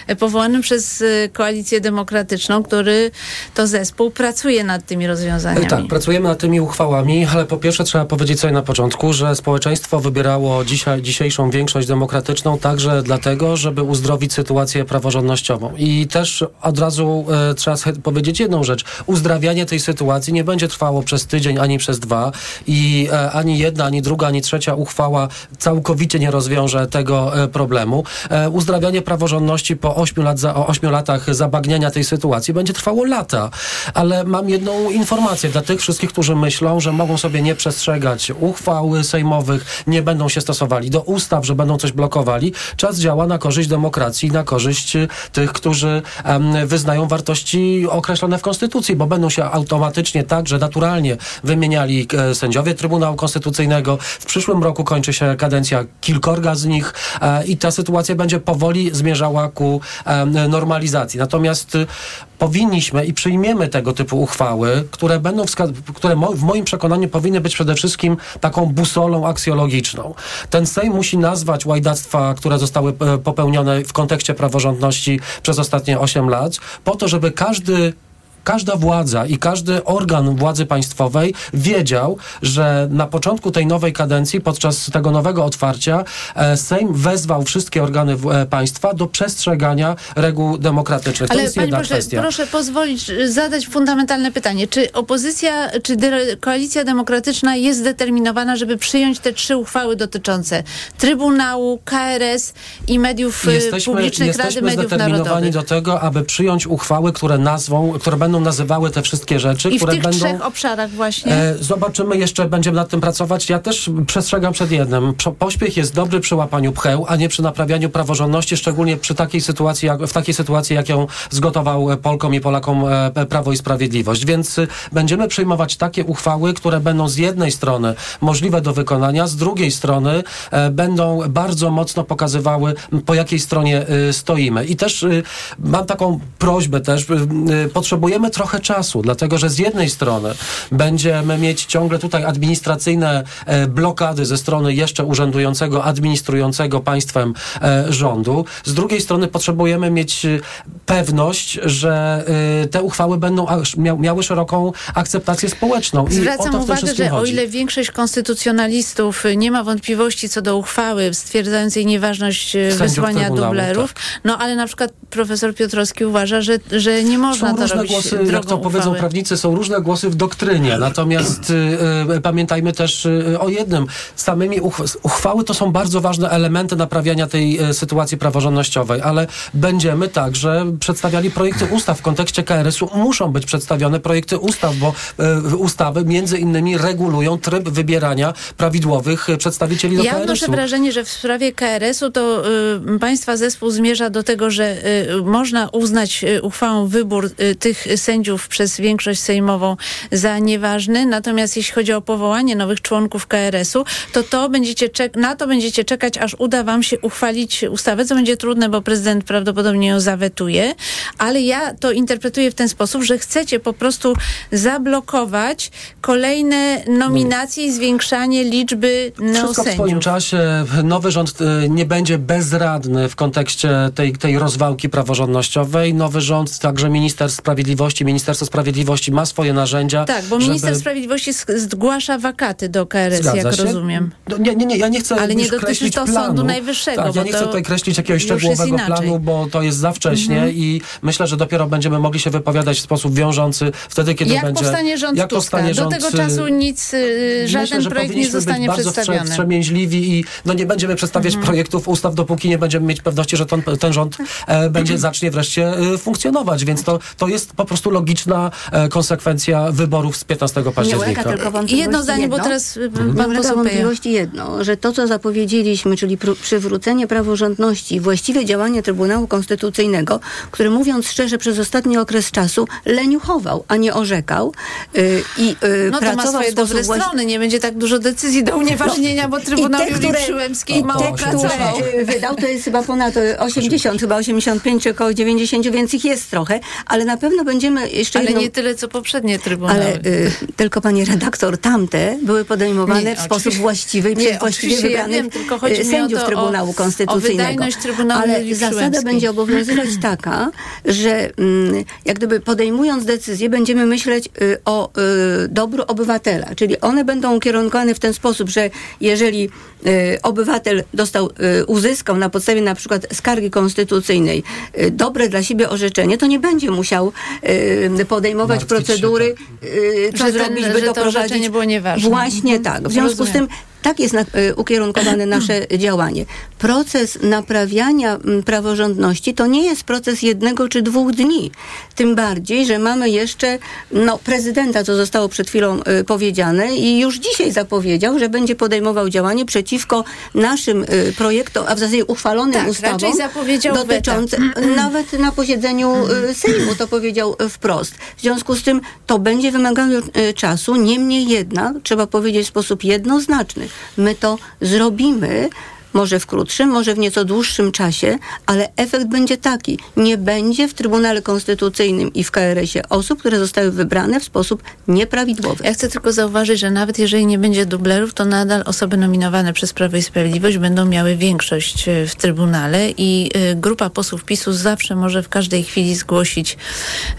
e, powołanym przez e, Koalicję Demokratyczną, który to zespół pracuje nad tymi rozwiązaniami. Tak, pracujemy nad tymi uchwałami, ale po pierwsze trzeba powiedzieć sobie na początku, że społeczeństwo wybierało dzisiaj, dzisiejszą większość demokratyczną także dlatego, żeby uzdrowić sytuację praworządnościową. I też od razu e, trzeba powiedzieć jedną rzecz. Uzdrawianie tej sytuacji nie będzie trwało przez tydzień ani przez dwa i e, ani jedna, ani druga, ani trzecia uchwała całkowicie nie rozwiąże tego e, problemu. E, uzdrawianie praworządności po 8, lat za, o 8 latach zabagniania tej sytuacji będzie trwało lata. Ale mam jedną informację dla tych wszystkich, którzy myślą, że mogą sobie nie przestrzegać uchwał sejmowych, nie będą się stosowali do ustaw, że będą coś blokowali. Czas działa na korzyść demokracji, na korzyść tych, którzy wyznają wartości określone w Konstytucji, bo będą się automatycznie tak, że naturalnie wymieniali e, sędziowie Trybunału Konstytucyjnego. W przyszłym roku kończy się kadencja kilkorga z nich e, i ta sytuacja będzie powoli zmierzała ku em, normalizacji. Natomiast powinniśmy i przyjmiemy tego typu uchwały, które będą które w moim przekonaniu powinny być przede wszystkim taką busolą aksjologiczną. Ten Sejm musi nazwać łajdactwa, które zostały e, popełnione w kontekście praworządności przez ostatnie 8 lat, po to, żeby każdy każda władza i każdy organ władzy państwowej wiedział, że na początku tej nowej kadencji, podczas tego nowego otwarcia, e, Sejm wezwał wszystkie organy e, państwa do przestrzegania reguł demokratycznych. to Ale jest panie jedna proszę, kwestia. proszę pozwolić y, zadać fundamentalne pytanie. Czy opozycja, czy de- koalicja demokratyczna jest zdeterminowana, żeby przyjąć te trzy uchwały dotyczące Trybunału, KRS i mediów Jesteśmy, publicznych, Rady jesteśmy Mediów zdeterminowani Narodowych? do tego, aby przyjąć uchwały, które nazwą, które będą nazywały te wszystkie rzeczy, I w które tych będą... trzech obszarach właśnie? E, zobaczymy, jeszcze będziemy nad tym pracować. Ja też przestrzegam przed jednym. Pośpiech jest dobry przy łapaniu pcheł, a nie przy naprawianiu praworządności, szczególnie przy takiej sytuacji, jak, w takiej sytuacji, jak ją zgotował e, Polkom i Polakom e, e, Prawo i Sprawiedliwość. Więc y, będziemy przyjmować takie uchwały, które będą z jednej strony możliwe do wykonania, z drugiej strony e, będą bardzo mocno pokazywały, po jakiej stronie y, stoimy. I też y, mam taką prośbę też, y, y, potrzebujemy trochę czasu, dlatego że z jednej strony będziemy mieć ciągle tutaj administracyjne e, blokady ze strony jeszcze urzędującego, administrującego państwem e, rządu. Z drugiej strony potrzebujemy mieć y, pewność, że te uchwały będą miały szeroką akceptację społeczną. I o Zwracam uwagę, że o chodzi. ile większość konstytucjonalistów nie ma wątpliwości co do uchwały stwierdzającej nieważność Sędziów wysłania dublerów, no ale na przykład profesor Piotrowski uważa, że, że nie można są to robić głosy, drogą jak to powiedzą uchwały. prawnicy, są różne głosy w doktrynie. Natomiast y, y, pamiętajmy też y, o jednym. Samymi uch uchwały to są bardzo ważne elementy naprawiania tej y, sytuacji praworządnościowej, ale będziemy także przedstawiali projekty ustaw. W kontekście KRS-u muszą być przedstawione projekty ustaw, bo y, ustawy między innymi regulują tryb wybierania prawidłowych przedstawicieli do Ja odnoszę KRS-u. wrażenie, że w sprawie KRS-u to y, państwa zespół zmierza do tego, że y, można uznać y, uchwałą wybór y, tych sędziów przez większość sejmową za nieważny, natomiast jeśli chodzi o powołanie nowych członków KRS-u, to, to będziecie na to będziecie czekać, aż uda wam się uchwalić ustawę, co będzie trudne, bo prezydent prawdopodobnie ją zawetuje, ale ja to interpretuję w ten sposób, że chcecie po prostu zablokować kolejne nominacje i zwiększanie liczby Wszystko w swoim neosędziów. czasie. Nowy rząd y, nie będzie bezradny w kontekście tej, tej rozwałki praworządnościowej. Nowy rząd, także minister sprawiedliwości, Ministerstwo Sprawiedliwości ma swoje narzędzia. Tak, bo żeby- minister sprawiedliwości sk- zgłasza wakaty do KRS, Zgadza jak się. rozumiem. No, nie, nie, nie, ja nie chcę Ale nie dotyczy to planu. Sądu Najwyższego, Tak, ja nie chcę tutaj kreślić jakiegoś szczegółowego. Mhm. planu, bo to jest za wcześnie i myślę, że dopiero będziemy mogli się wypowiadać w sposób wiążący wtedy, kiedy Jak będzie... powstanie rząd jak powstanie Do rząd, tego y, czasu nic, y, żaden Myślę, że projekt nie zostanie być bardzo przedstawiony. Mhm. Wstrze- wstrzemięźliwi i no nie będziemy przedstawiać projektów ustaw, dopóki nie będziemy mieć pewności, że ten, ten rząd e, będzie zacznie wreszcie e, funkcjonować. Więc to, to jest po prostu prostu logiczna e, konsekwencja wyborów z 15 Nie ulega października. tylko wątpliwości Jedno zdanie, bo teraz y, Nie pan poseł Peja. wątpliwości jedno, że to, co zapowiedzieliśmy, czyli pr- przywrócenie praworządności, właściwe działanie Trybunału Konstytucyjnego, który mówiąc szczerze przez ostatni okres czasu leniuchował, a nie orzekał yy, i yy, No to ma pracował swoje dobre właści- strony. Nie będzie tak dużo decyzji do unieważnienia, bo Trybunał te, Julii Przyłębskiej No, mało pracował. y, wydał, to jest chyba ponad y, 80, chyba 85 czy około 90, więc ich jest trochę, ale na pewno będziemy jeszcze Ale jedną... nie tyle, co poprzednie Trybunały. Ale y, tylko pani redaktor, tamte były podejmowane Nie, w sposób właściwy i przez właściwie oczywiście ja wybranych wiem, tylko chodzi y, o sędziów o- Trybunału o Konstytucyjnego. wydajność Trybunału Ale zasada będzie obowiązywać taka, że mm, jak gdyby podejmując decyzję będziemy myśleć y, o y, dobru obywatela, czyli one będą ukierunkowane w ten sposób, że jeżeli y, obywatel dostał, y, uzyskał na podstawie na przykład skargi konstytucyjnej dobre dla siebie orzeczenie, to nie będzie musiał podejmować Martwić się, procedury, y, co Że ten- zrobić, by to doprowadzić. orzeczenie było nieważne. Właśnie Mhm. tak. W związku z Rozumiem. tym tak jest na, y, ukierunkowane nasze działanie. Proces naprawiania mm, praworządności to nie jest proces jednego czy dwóch dni. Tym bardziej, że mamy jeszcze no, prezydenta, co zostało przed chwilą y, powiedziane i już dzisiaj zapowiedział, że będzie podejmował działanie przeciwko naszym y, projektom, a w zasadzie uchwalonym Tak, ustawom dotyczące, nawet na posiedzeniu y, Sejmu to powiedział y, wprost. W związku z tym to będzie wymagało y, czasu, niemniej jednak trzeba powiedzieć w sposób jednoznaczny. My to zrobimy. Może w krótszym, może w nieco dłuższym czasie, ale efekt będzie taki. Nie będzie w Trybunale Konstytucyjnym i w KRS-ie osób, które zostały wybrane w sposób nieprawidłowy. Ja chcę tylko zauważyć, że nawet jeżeli nie będzie dublerów, to nadal osoby nominowane przez Prawo i Sprawiedliwość będą miały większość e, w Trybunale i e, grupa posłów PiSu zawsze może w każdej chwili zgłosić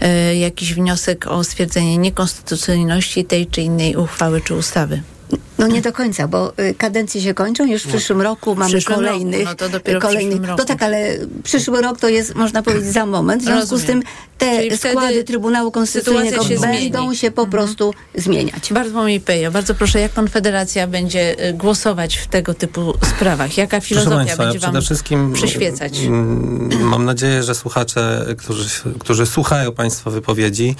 e, jakiś wniosek o stwierdzenie niekonstytucyjności tej czy innej uchwały czy ustawy. No nie do końca, bo y, kadencje się kończą. Już w przyszłym roku mamy przyszłym kolejnych. roku, no to dopiero kolejnych. roku. No tak, ale przyszły rok to jest, można powiedzieć, za moment. W związku Rozumiem. z tym te Czyli składy Trybunału Konstytucyjnego się będą zmieni. się po prostu zmieniać. Bartłomiej Pejo, bardzo proszę, jak Konfederacja będzie e, głosować w tego typu sprawach? Jaka filozofia Państwa, będzie wam przede wszystkim przyświecać? mm, Mam nadzieję, że słuchacze, którzy, którzy słuchają Państwa wypowiedzi,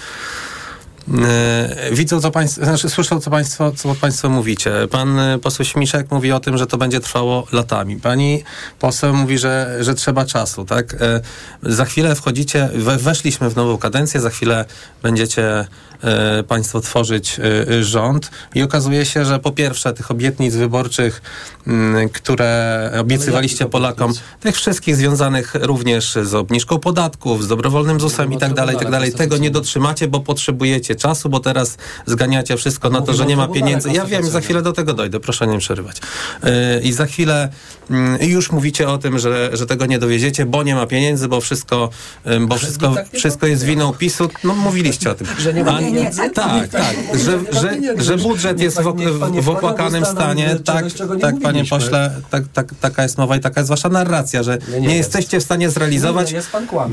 widzą, co państwo, znaczy słyszą, co państwo, co państwo mówicie. Pan e, poseł Śmiszek mówi o tym, że to będzie trwało latami. Pani poseł mówi, że, że trzeba czasu, tak? E, Za chwilę wchodzicie, we, weszliśmy w nową kadencję, za chwilę będziecie e, państwo tworzyć e, e, rząd i okazuje się, że po pierwsze tych obietnic wyborczych, m, które obiecywaliście Polakom, tych wszystkich związanych również z obniżką podatków, z dobrowolnym ZUS-em i tak dalej, i tak dalej, tego nie dotrzymacie, bo potrzebujecie czasu, bo teraz zganiacie wszystko na to, że nie ma Trybunale pieniędzy. Ja wiem, za chwilę do tego dojdę, proszę nie przerywać. Yy, I za chwilę mm, już mówicie o tym, że, że tego nie dowiedziecie, bo nie ma pieniędzy, bo wszystko, bo wszystko, tak wszystko jest winą PiSu. No mówiliście o tym. Że nie ma pieniędzy? Tak, tak, że, że, że budżet jest w, w, opłakanym stanie. Tak, tak panie pośle, tak, tak, taka jest mowa i taka jest wasza narracja, że Nie, jesteście w stanie zrealizować,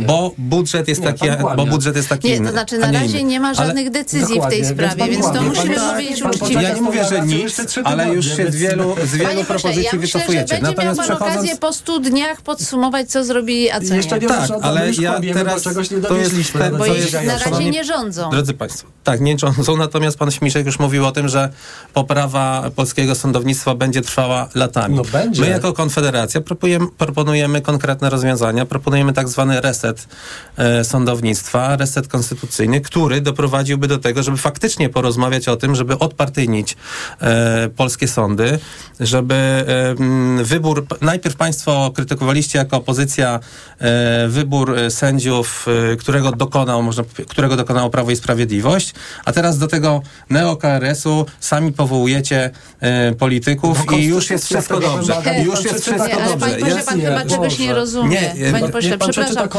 bo budżet jest taki, bo budżet jest taki Nie, inny. to znaczy na razie nie ma żadnych decyzji w Dokładnie, tej więc sprawie, pan więc to musimy Pan- powiedzieć uczciwie. Ja nie mówię, że nic, ale już się z więc- wielu, z wielu Panie propozycji ja myślę, że wycofujecie. będzie miał Natomiast pan przechodząc... okazję po stu dniach podsumować, co zrobili, a co Jeszcze nie. nie Tak, ale ja teraz- czegoś nie to jest ten- Bo jest- na razie nie rządzą. Drodzy Państwo, tak, nie rządzą, natomiast pan Śmiszek już mówił o tym, że poprawa polskiego sądownictwa będzie trwała latami. No będzie. My jako Konfederacja proponujemy, proponujemy konkretne rozwiązania, proponujemy tak zwany reset e, sądownictwa, reset konstytucyjny, który doprowadziłby do tego, żeby faktycznie porozmawiać o tym, żeby odpartyjnić e, polskie sądy, żeby e, wybór, najpierw państwo krytykowaliście jako opozycja e, wybór e, sędziów, e, którego dokonał, można, którego dokonało Prawo i Sprawiedliwość, a teraz do tego neo-KRS-u sami powołujecie e, polityków No, i już jest wszystko dobrze. wymaga, już jest wszystko Nie, dobrze. panie pośle, pan chyba czegoś nie rozumie. Nie, Panie pośle, przepraszam.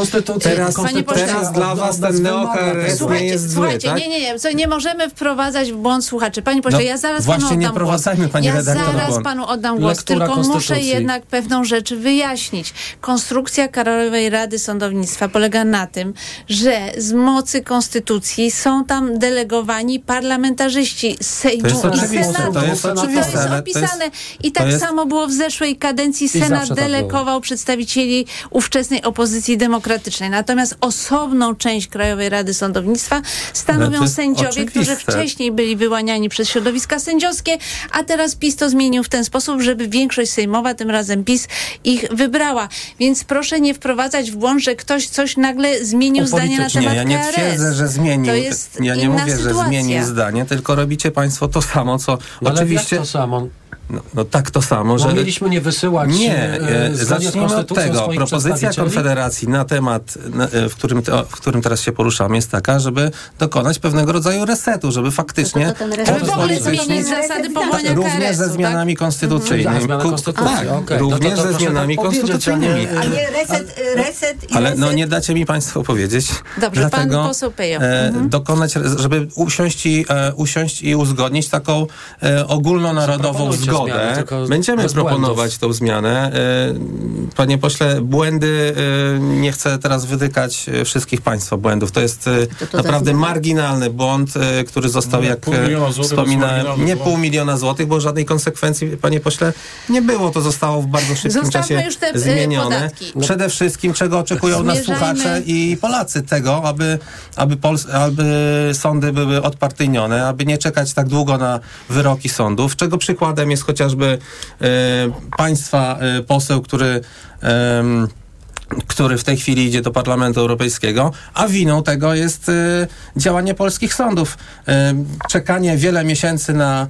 Teraz, teraz dla was ten neo-KRS nie jest zły, tak? nie, nie, nie. Co, nie możemy wprowadzać w błąd słuchaczy. Panie pośle, No, ja zaraz panu nie oddam głos. wprowadzajmy, pani ja zaraz panu oddam głos, Lektura tylko muszę jednak pewną rzecz wyjaśnić. Konstrukcja Krajowej Rady Sądownictwa polega na tym, że z mocy konstytucji są tam delegowani parlamentarzyści Sejmu i Senatu. to jest to jest opisane. I tak jest- samo było w zeszłej kadencji. Senat tak było. delegował przedstawicieli ówczesnej opozycji demokratycznej. Natomiast osobną część Krajowej Rady Sądownictwa stanowią jest sędziowie, którzy oczywiste. wcześniej byli wyłaniani przez środowiska sędziowskie, a teraz PiS to zmienił w ten sposób, żeby większość sejmowa, tym razem PiS, ich wybrała. Więc proszę nie wprowadzać w błąd, że ktoś coś nagle zmienił zdanie na temat Nie, ja nie KRS. twierdzę, że zmienił. To jest ja nie inna mówię, sytuacja. że zmienił zdanie, tylko robicie państwo to samo, co Ale oczywiście... jak to samo? No, no tak to samo, że... mieliśmy nie wysyłać Nie, e, e, zacznijmy od tego. Propozycja. Konfederacji na temat, na, e, w, którym, te- o, w którym teraz się poruszamy, jest taka, żeby dokonać pewnego rodzaju resetu, żeby faktycznie To- to ten reset- Żeby w ogóle zmienić zasady powołania również KRS-u, ze tak? zmianami konstytucyjnymi. Tak, konstytucji, tak, okej. również No to- to ze zmianami tak konstytucyjnymi. a nie- A nie reset, reset i Ale reset. no nie dacie mi Państwo powiedzieć. Dobrze, pan Dlatego, poseł Pejo. E, Mhm. Dokonać, żeby usiąść i, e, usiąść i uzgodnić taką e, ogólnonarodową Zaproponujcie zgodę. zmiany, Będziemy proponować błędów. tą zmianę. E, Panie pośle, błędy, e, nie chcę teraz wytykać e, wszystkich Państwa błędów. To jest To to naprawdę marginalny błąd, który został, No, jak wspominałem, nie pół miliona złotych, bo żadnej konsekwencji, Panie pośle, nie było. To zostało w bardzo szybkim Zostawmy czasie już te, zmienione. podatki. Przede wszystkim, czego oczekują nas słuchacze i Polacy tego, aby, aby, Pols- aby sądy były odpartyjnione, aby nie czekać tak długo na wyroki sądów, czego przykładem jest chociażby e, państwa e, poseł, który który w tej chwili idzie do Parlamentu Europejskiego, a winą tego jest e, działanie polskich sądów. Czekanie wiele miesięcy na,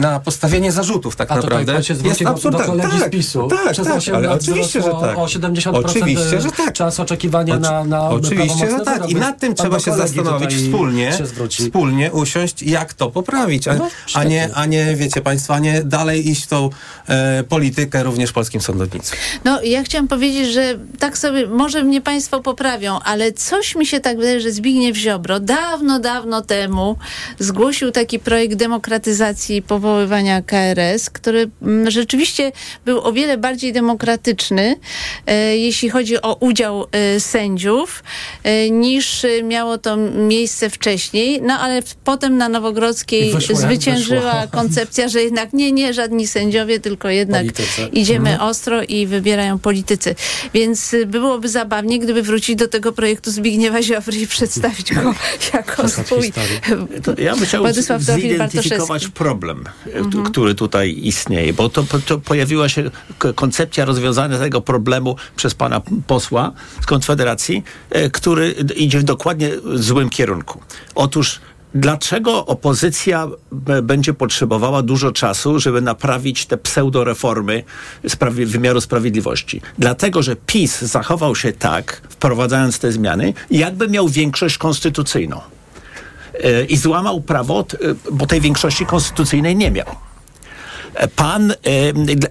na postawienie zarzutów tak A tutaj naprawdę pan się zwróci jest do, do kolegi tak, z PiSu. Tak, tak, 8 ale lat oczywiście, że tak. o 70% Oczywiście, że tak. czas oczekiwania na, na Oczywiście, że tak. I nad tym trzeba się zastanowić wspólnie, się wspólnie usiąść, jak to poprawić, a, No, a, nie, a nie, wiecie Państwo, a nie dalej iść w tą e, politykę również polskim sądownictwie. No, ja chciałam powiedzieć, że tak sobie, może mnie Państwo poprawią, ale coś mi się tak wydaje, że Zbigniew Ziobro dawno, dawno temu zgłosił taki projekt demokratyzacji powoływania KRS, który mm, rzeczywiście był o wiele bardziej demokratyczny, e, jeśli chodzi o udział e, sędziów, e, niż miało to miejsce wcześniej. No, ale potem na Nowogrodzkiej wyszło zwyciężyła koncepcja, że jednak nie, nie, żadni sędziowie, tylko jednak Politycy. idziemy ostro i wybierają politycy. Więc y, byłoby zabawnie, gdyby wrócić do tego projektu Zbigniewa Ziobry i przedstawić go jako swój. ja bym chciał Władysław Teofil Problem, e, t- który tutaj istnieje, bo to, to pojawiła się koncepcja rozwiązania tego problemu przez pana posła z Konfederacji, e, który idzie w dokładnie złym kierunku. Otóż Dlaczego opozycja b- będzie potrzebowała dużo czasu, żeby naprawić te pseudoreformy sprawi- wymiaru sprawiedliwości? Dlatego, że PiS zachował się tak, wprowadzając te zmiany, jakby miał większość konstytucyjną e, i złamał prawo, e, bo tej większości konstytucyjnej nie miał. Pan e,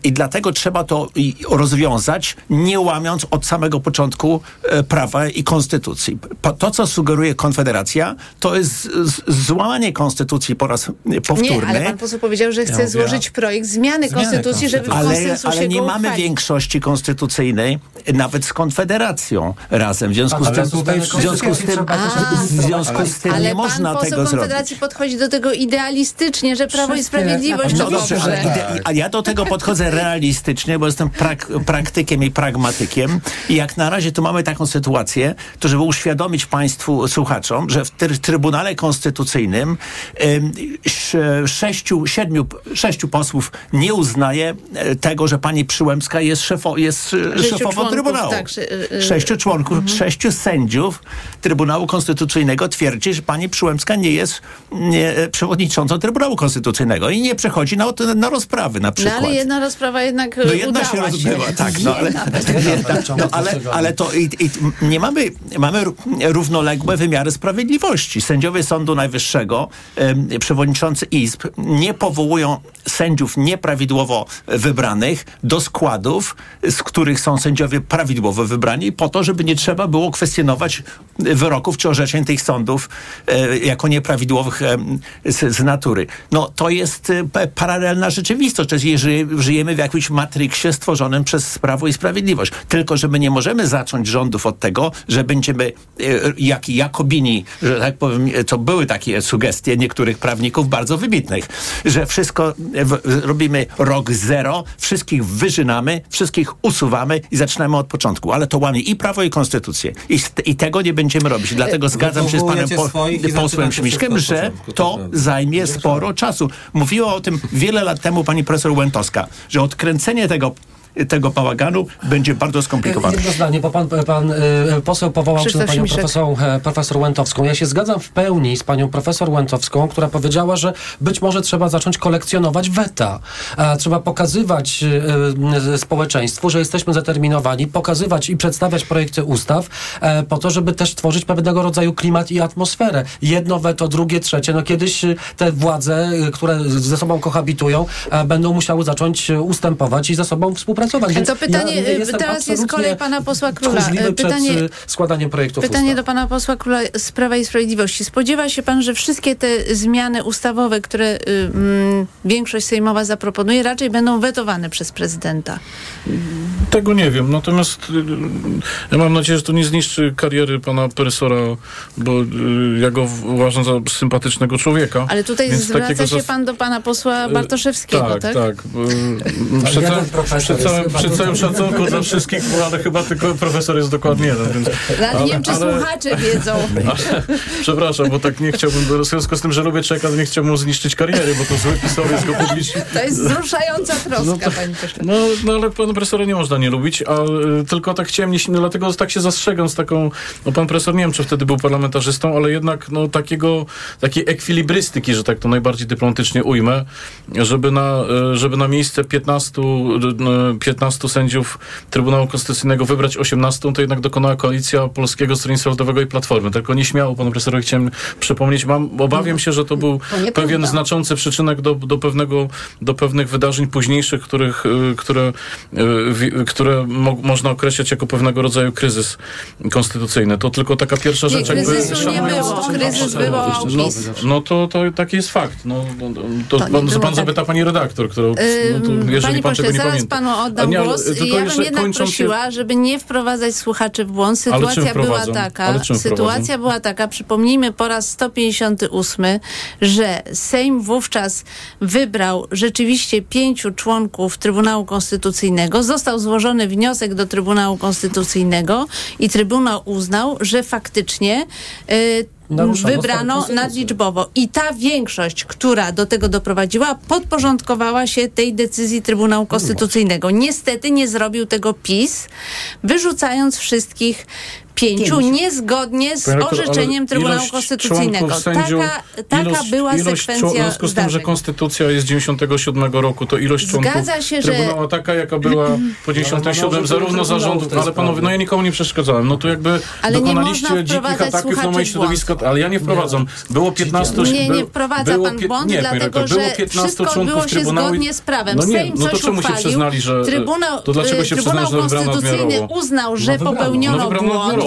i dlatego trzeba to rozwiązać, nie łamiąc od samego początku e, prawa i konstytucji. To, co sugeruje Konfederacja, to jest złamanie konstytucji po raz powtórny. Nie, ale pan poseł powiedział, że chce mówię, złożyć projekt zmiany Zmiany konstytucji, żeby w ale, ale nie mamy uchwalić. większości konstytucyjnej nawet z Konfederacją razem. W związku z Ale tym, w związku z tym, w związku z tym Ale nie można pan poseł tego zrobić. Konfederacji podchodzi do tego idealistycznie, że Prawo i Sprawiedliwość No to dobrze, ale ide- a ja do tego podchodzę realistycznie, bo jestem prak praktykiem i pragmatykiem. I jak na razie tu mamy taką sytuację, to żeby uświadomić Państwu, słuchaczom, że w try- Trybunale Konstytucyjnym sz- sześciu, siedmiu, sześciu posłów nie uznaje e, tego, że pani Przyłębska jest, szefo, jest e, Sześciu szefową członków, Trybunału. tak, y- y- Sześciu członków, sześciu sędziów Trybunału Konstytucyjnego twierdzi, że pani Przyłębska nie jest nie, przewodniczącą Trybunału Konstytucyjnego i nie przechodzi na, na rozprawy na No przykład. ale jedna rozprawa jednak No jedna udała się rozbyła, tak, no ale, no, ale, ale to i, i, nie mamy, mamy ró- równoległe wymiary sprawiedliwości. Sędziowie Sądu Najwyższego, em, przewodniczący izb nie powołują sędziów nieprawidłowo wybranych do składów, z których są sędziowie prawidłowo wybrani, po to, żeby nie trzeba było kwestionować wyroków czy orzeczeń tych sądów e, jako nieprawidłowych em, z, z natury. No to jest e, pa- paralelna rzeczywistość. To jest, jeżeli żyjemy w jakimś matriksie stworzonym przez Prawo i Sprawiedliwość. Tylko, że my nie możemy zacząć rządów od tego, że będziemy e, jak Jakobini, że tak powiem, e, to były takie sugestie niektórych prawników bardzo wybitnych, że wszystko e, robimy rok zero, wszystkich wyżynamy, wszystkich usuwamy i zaczynamy od początku. Ale to łamie i prawo, i konstytucję. I, i tego nie będziemy robić. Dlatego zgadzam się z panem i posłem od że to zajmie sporo czasu. Mówiła o tym wiele lat temu pani profesor Łętowska, że odkręcenie tego tego bałaganu będzie bardzo skomplikowane. Jedno zdanie, bo pan, pan y, poseł powołał się panią profesor, e, profesor Łętowską. Ja się zgadzam w pełni z panią profesor Łętowską, która powiedziała, że być może trzeba zacząć kolekcjonować weta. Trzeba pokazywać społeczeństwu, że jesteśmy zdeterminowani, pokazywać i przedstawiać projekty ustaw e, po to, żeby też tworzyć pewnego rodzaju klimat i atmosferę. Jedno weto, drugie, trzecie. No kiedyś te władze, które ze sobą kohabitują, e, będą musiały zacząć ustępować i ze sobą współpracować. Więc To pytanie, ja teraz jest kolej pana posła Króla. Pytanie, przed y, składaniem projektów Pytanie ustaw. do pana posła Króla z Prawa i Sprawiedliwości. Spodziewa się pan, że wszystkie te zmiany ustawowe, które y, mm, większość sejmowa zaproponuje, raczej będą wetowane przez prezydenta? Tego nie wiem, natomiast y, ja mam nadzieję, że to nie zniszczy kariery pana profesora, bo y, ja go uważam za sympatycznego człowieka. Ale tutaj zwraca się zas- pan do pana posła Bartoszewskiego, tak? tak? tak. Y, Przy, jeden całym- przy, całym, szacunku dla wszystkich, ale chyba tylko profesor jest dokładnie jeden. Więc, Ale nie wiem, czy ale- słuchacze wiedzą. Przepraszam, bo tak nie chciałbym, w związku z tym, że lubię człowieka, to nie chciałbym mu zniszczyć kariery, bo to zły pisowiec go publicznie. To jest wzruszająca troska, No to- pani. No, no ale pana profesora nie można nie lubić, a y, tylko tak chciałem, nie, no, dlatego tak się zastrzegam z taką, no pan profesor nie wiem, czy wtedy był parlamentarzystą, ale jednak no takiego, takiej ekwilibrystyki, że tak to najbardziej dyplomatycznie ujmę, żeby na, y, żeby na miejsce 15, y, 15 sędziów Trybunału Konstytucyjnego wybrać 18, to jednak dokonała koalicja Polskiego Stronnictwa Ludowego i Platformy. Tylko nieśmiało panu profesorowi chciałem przypomnieć, mam, obawiam się, że to był To pewien znaczący przyczynek do, do, pewnego, do pewnych wydarzeń późniejszych, których, y, które, y, które mo, można określać jako pewnego rodzaju kryzys konstytucyjny. To tylko taka pierwsza Nie, rzecz. jakby kryzysu nie szanując- było. Kryzys no, no to, to taki jest fakt. No, to, To nie pan, pan tak. zapyta pani redaktor, którą, no to, jeżeli Panie pan pośle, tego nie zaraz pamięta. panu oddam nie, głos. Ja bym jednak kończąc się- prosiła, żeby nie wprowadzać słuchaczy w błąd. Sytuacja była taka, sytuacja była taka, przypomnijmy po raz 158, że Sejm wówczas wybrał rzeczywiście pięciu członków Trybunału Konstytucyjnego. Został złożony wniosek do Trybunału Konstytucyjnego i Trybunał uznał, że faktycznie y, Wybrano nadliczbowo. I ta większość, która do tego doprowadziła, podporządkowała się tej decyzji Trybunału Konstytucyjnego. Niestety nie zrobił tego PiS, wyrzucając wszystkich pięciu, Pięciu. niezgodnie z rektor, orzeczeniem Trybunału Konstytucyjnego. sędziów- taka taka ilość- była ilość sekwencja W związku z tym, że konstytucja jest z 97 roku, to ilość członków Zgadza się, że- Trybunału taka, jaka była po 97, może zarówno zarządów, ale panowie, no ja nikomu nie przeszkadzałem. No to jakby Ale nie dokonaliście można dzikich ataków na moje środowisko, ale ja nie wprowadzam. Było 15... Nie, nie wprowadza było pan błąd, nie, dlatego rektor, było że 15 wszystko odbyło się zgodnie z prawem. No nie, no to czemu się przyznali, że... Trybunał, to dlaczego się y, przyznali, że wybrano Konstytucyjny uznał, że wybrano. popełniono No błąd.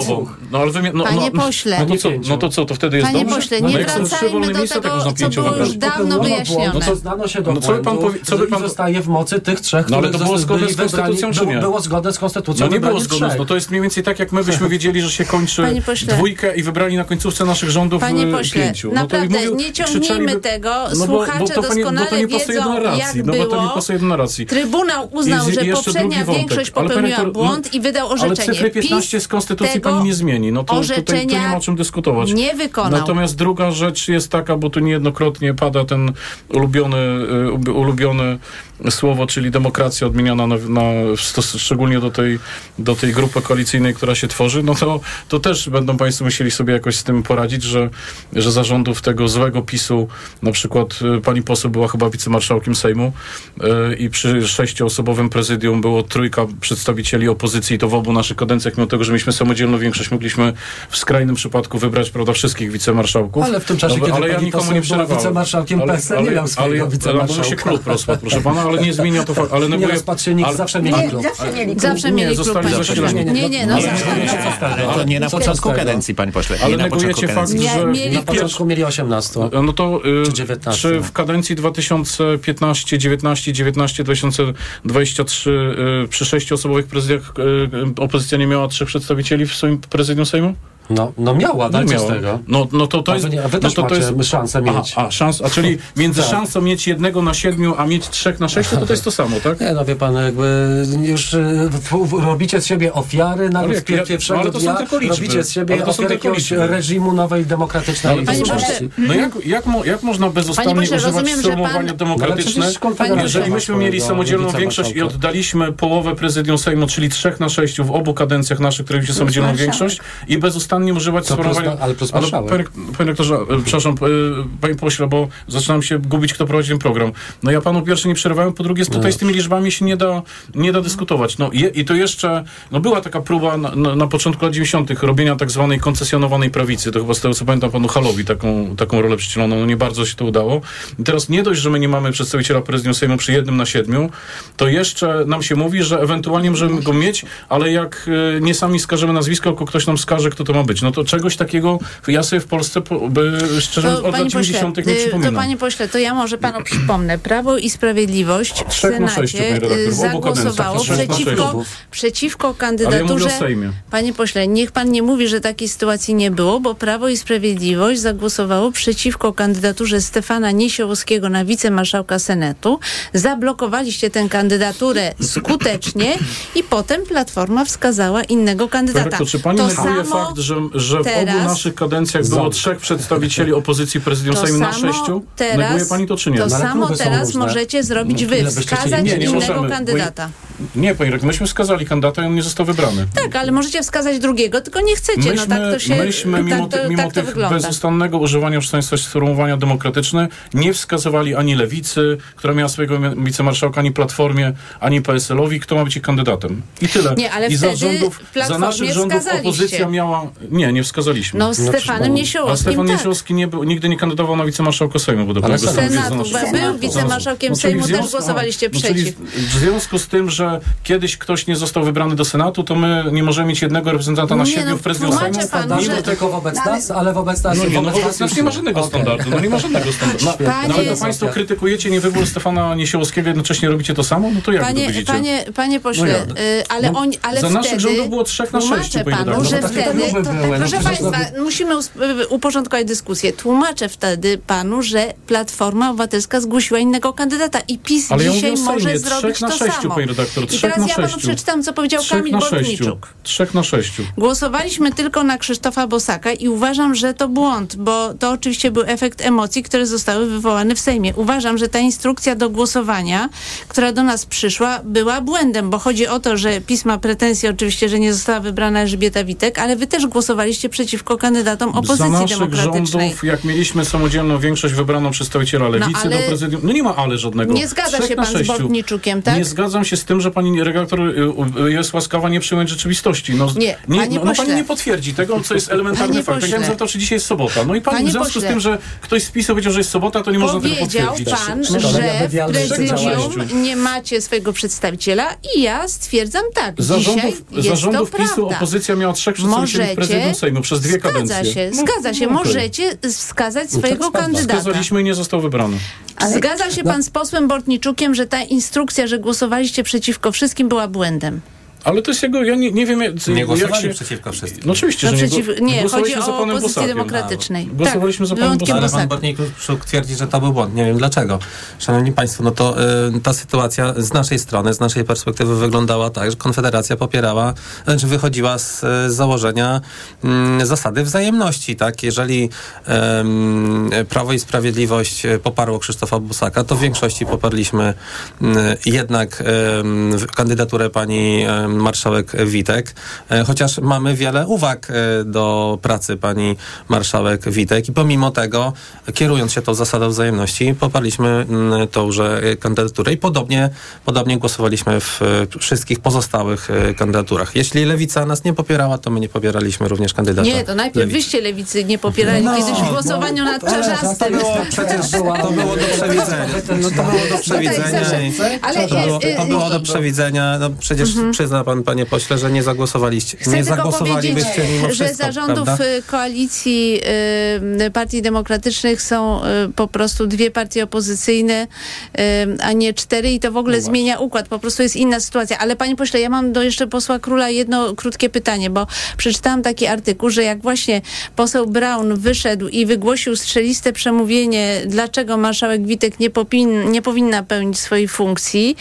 No ale wymi- no, Panie no, pośle. No to co, no to co, to wtedy jest Panie dobrze? pośle, no nie trzy wracajmy do miejsca, tego, co było już dawno Popełniono wyjaśnione. No to- Znano się do no co by pan powie- co by pan- zostaje w mocy tych trzech, No ale to było zgodne z konstytucją, czy nie? Było, było zgodne z konstytucją. No nie było zgodne. No to jest mniej więcej tak, jak my byśmy wiedzieli, że się kończy dwójkę i wybrali na końcówce naszych rządów Panie y, pośle, pięciu. No naprawdę nie ciągnijmy tego. No Słuchacze doskonale wiedzą, jak No bo to nie było. Trybunał uznał, że poprzednia większość Ale popełniła no, błąd i wydał Ale orzeczenie. cyfry 15 z Konstytucji pani nie zmieni. No to tutaj nie ma o czym dyskutować. nie wykonał. Natomiast druga rzecz jest taka, bo tu niejednokrotnie pada ten ulubiony, y, ulubione słowo, czyli demokracja odmieniana na, na, szczególnie do tej, do tej grupy koalicyjnej, która się tworzy, no to, to też będą Państwo musieli sobie jakoś z tym poradzić, że, że zarządów tego złego PiSu, na przykład y, pani poseł była chyba wicemarszałkiem Sejmu y, i przy sześcioosobowym prezydium było trójka przedstawicieli opozycji to w obu naszych kadencjach, mimo tego, że mieliśmy samodzielną większość, mogliśmy w skrajnym przypadku wybrać, prawda, wszystkich wicemarszałków. Ale w tym czasie, No, kiedy ale ja nikomu nie była przerwałem. wicemarszałkiem Ale- PSL, nie ale- miał swojego ale- ale wicemarszałka. się klub rozpadł, proszę pana, ale nie zmienia to faktu. Ale Nie neguję, rozpatrzynik, ale- zawsze mieli Nie, klub. zawsze mieli klub. Zawsze Nie, mieli klub. Nie, nie, no Ale- zawsze. Ale to nie na początku kadencji, panie pośle. Ale nie na początku negujecie fakt. Nie, że Na początku mieli 18. No to y, Czy 19, czy no. w kadencji 2015, 19, 19, 2023 y, przy sześcioosobowych prezydiach y, y, opozycja nie miała trzech przedstawicieli w swoim prezydium Sejmu? No, no miała, z miała. tego. No, no to to A jest... a wy no to to jest szansę mieć. Aha, a, szans, a czyli między Tak. szansą mieć jednego na siedmiu, a mieć trzech na sześciu, to to jest to samo, tak? Nie, no wie pan, jakby już y, robicie z siebie ofiary, nawet jak- ja- pierwszego ale to są tylko liczby. robicie z siebie Ale to są ofiarę tylko jakiegoś liczby. reżimu nowej demokratycznej Ale Panie pośle, No jak, jak, mo, jak można bezustannie używać rozumiem, że sformułowania pan- demokratyczne, Konfederacja jeżeli myśmy mieli samodzielną większość i oddaliśmy połowę prezydium Sejmu, czyli trzech na sześciu w obu kadencjach naszych, które mieliśmy samodzielną większość i bezustannie używać To sformułowania... ale marszałek. panie, e, przepraszam, e, panie pośle, bo zaczynam się gubić, kto prowadzi ten program. No ja panu pierwsze nie przerwałem, po drugie tutaj z tymi liczbami się nie da, nie da dyskutować. No je, i to jeszcze, no była taka próba na, na, na początku lat 90. robienia tak zwanej koncesjonowanej prawicy. To chyba z tego co pamiętam panu Halowi taką, taką rolę przydzielono. No nie bardzo się to udało. I teraz nie dość, że my nie mamy przedstawiciela prezydium Sejmu przy jednym na siedmiu, to jeszcze nam się mówi, że ewentualnie możemy go mieć, ale jak e, nie sami skażemy nazwisko, tylko ktoś nam skaże, kto to ma być. No to czegoś takiego ja sobie w Polsce po, by, szczerze To, od lat panie pośle, 90. nie y, przypominam. to panie pośle, to ja może panu przypomnę. Prawo i Sprawiedliwość w Trzech Senacie y, zagłosowało przeciwko, przeciwko Ale ja kandydaturze... Panie pośle, niech pan nie mówi, że takiej sytuacji nie było, bo Prawo i Sprawiedliwość zagłosowało przeciwko kandydaturze Stefana Niesiołowskiego na wicemarszałka Senatu. Zablokowaliście tę kandydaturę skutecznie i potem Platforma wskazała innego kandydata. Redaktor, czy pani to samo fakt, że, że w teraz- obu naszych kadencjach było trzech przedstawicieli opozycji prezydium to Sejmu na sześciu? teraz, Neguje pani to czy nie? To No, ale samo teraz możecie zrobić No, wy, wskazać? Nie, nie innego możemy, kandydata. Nie, pani rektor, myśmy wskazali kandydata i on nie został wybrany. Tak, ale możecie wskazać drugiego, tylko nie chcecie. no tak to się myśmy mimo, tak to, mimo tak to tych wygląda. bezustannego używania przez Państwa sformułowania demokratyczne nie wskazywali ani Lewicy, która miała swojego wicemarszałka, ani Platformie, ani PSL-owi, kto ma być ich kandydatem. I tyle. Nie, ale I wtedy za rządów, za naszych rządów opozycja miała... Nie, nie wskazaliśmy. No z Stefanem A Niesiołowskim, Stefan tak. Niesiowski nie był, nigdy nie kandydował na wicemarszałka Sejmu, bo do Ale Senatu, był wicemarszałkiem No, Sejmu, w też związku- głosowaliście no, czyli przeciw. W związku z tym, że kiedyś ktoś nie został wybrany do Senatu, to my nie możemy mieć jednego reprezentanta na Nie, siedmiu no, w prezydium Sejmu. Standardy że- tylko wobec nas, ale wobec nas... No nie, no wobec wobec nas nie ma żadnego Okej. standardu. No nie ma żadnego standardu. No, Panie- no, ale to Państwo krytykujecie niewybór Stefana Niesiałowskiego, jednocześnie robicie to samo? No to jak wy to Panie, widzicie? panie, panie pośle, No y, ale, No, on, ale za wtedy... naszych rządów było trzech na sześciu, Tłumaczę panie panu, redaktor. że No takie wtedy... były, no proszę państwa, musimy us- y, uporządkować dyskusję. Tłumaczę wtedy panu, że Platforma Obywatelska zgłosiła innego kandydata i PiS Ale ja dzisiaj o może Sejmie, zrobić na to sześciu, samo. panie redaktor, I teraz ja panu przeczytam, co powiedział Trzech Kamil. Bortniczuk. Trzech na sześciu. Głosowaliśmy tylko na Krzysztofa Bosaka i uważam, że to błąd, bo to oczywiście był efekt emocji, które zostały wywołane w Sejmie. Uważam, że ta instrukcja do głosowania, która do nas przyszła, była błędem, bo chodzi o to, że PiS ma pretensje oczywiście, że nie została wybrana Elżbieta Witek, ale wy też głosowaliście przeciwko kandydatom Za opozycji naszych demokratycznej. rządów, jak mieliśmy samodzielną większość wybraną przedstawiciela lewicy ale- do prezydium, no nie ma ale żadnego. Nie zgadza Trzech się na pan z sześciu. Bortniczukiem, tak? Nie zgadzam się z tym, że pani redaktor y, y, jest łaskawa nie przyjąć rzeczywistości. No, Nie, panie no, no pani nie potwierdzi tego, co jest elementarny Panie fakt. pośle. Chciałem zapytać, czy dzisiaj jest sobota. No i pani Panie w związku pośle. z tym, że ktoś z PiSu powiedział, że jest sobota, to nie można tego Powiedział potwierdzić. pan, No to że ja w prezydium nie macie swojego przedstawiciela i ja stwierdzam tak, Za dzisiaj rządów, jest za rządów to PiSu prawda. opozycja miała trzech przedstawicieli prezydium Sejmu przez dwie zgadza kadencje. Się, No, zgadza się, no okej. możecie wskazać swojego jest prawda. kandydata. Wskazaliśmy i nie został wybrany. Ale- Zgadza No. się pan z posłem Bortniczukiem, że ta instrukcja, że głosowaliście przeciwko wszystkim była błędem. Ale to jest jego, ja nie, nie wiem jak, Nie jak głosowali się... przeciwko wszystkim. No oczywiście, No że nie, przeciw, nie, chodzi głosowaliśmy za o panem opozycję Bosakiem. demokratycznej. Głosowaliśmy za tak, panem Bosakiem. Ale pan. Bortniczuk twierdzi, że to był błąd. Nie wiem dlaczego. Szanowni Państwo, no to y, ta sytuacja z naszej strony, z naszej perspektywy wyglądała tak, że Konfederacja popierała, znaczy wychodziła z, z założenia mm, zasady wzajemności, tak? Jeżeli em, Prawo i Sprawiedliwość poparło Krzysztofa Bosaka, to w większości poparliśmy mm, jednak kandydaturę pani marszałek Witek, e, chociaż mamy wiele uwag e, do pracy pani marszałek Witek i pomimo tego, kierując się tą zasadą wzajemności, poparliśmy mm, tąże kandydaturę i podobnie, podobnie głosowaliśmy w e, wszystkich pozostałych kandydaturach. Jeśli Lewica nas nie popierała, to my nie popierali również kandydata Nie, to najpierw Lewicy. wyście lewicy nie popierali No, kiedyś w głosowaniu nad Czarzastym. To było przecież to było do przewidzenia. No to było do przewidzenia. i- Ale, To było, to było do przewidzenia. No przecież pan, panie pośle, że nie zagłosowaliście. Chcę nie zagłosowalibyście mimo że wszystko, zarządów prawda? y, koalicji y, Partii Demokratycznych są y, po prostu dwie partie opozycyjne, y, a nie cztery i to w ogóle zmienia układ. Po prostu jest inna sytuacja. Ale panie pośle, ja mam do jeszcze posła Króla jedno krótkie pytanie, bo przeczytałam taki artykuł, że jak właśnie poseł Braun wyszedł i wygłosił strzeliste przemówienie, dlaczego marszałek Witek nie, popin, nie powinna pełnić swojej funkcji,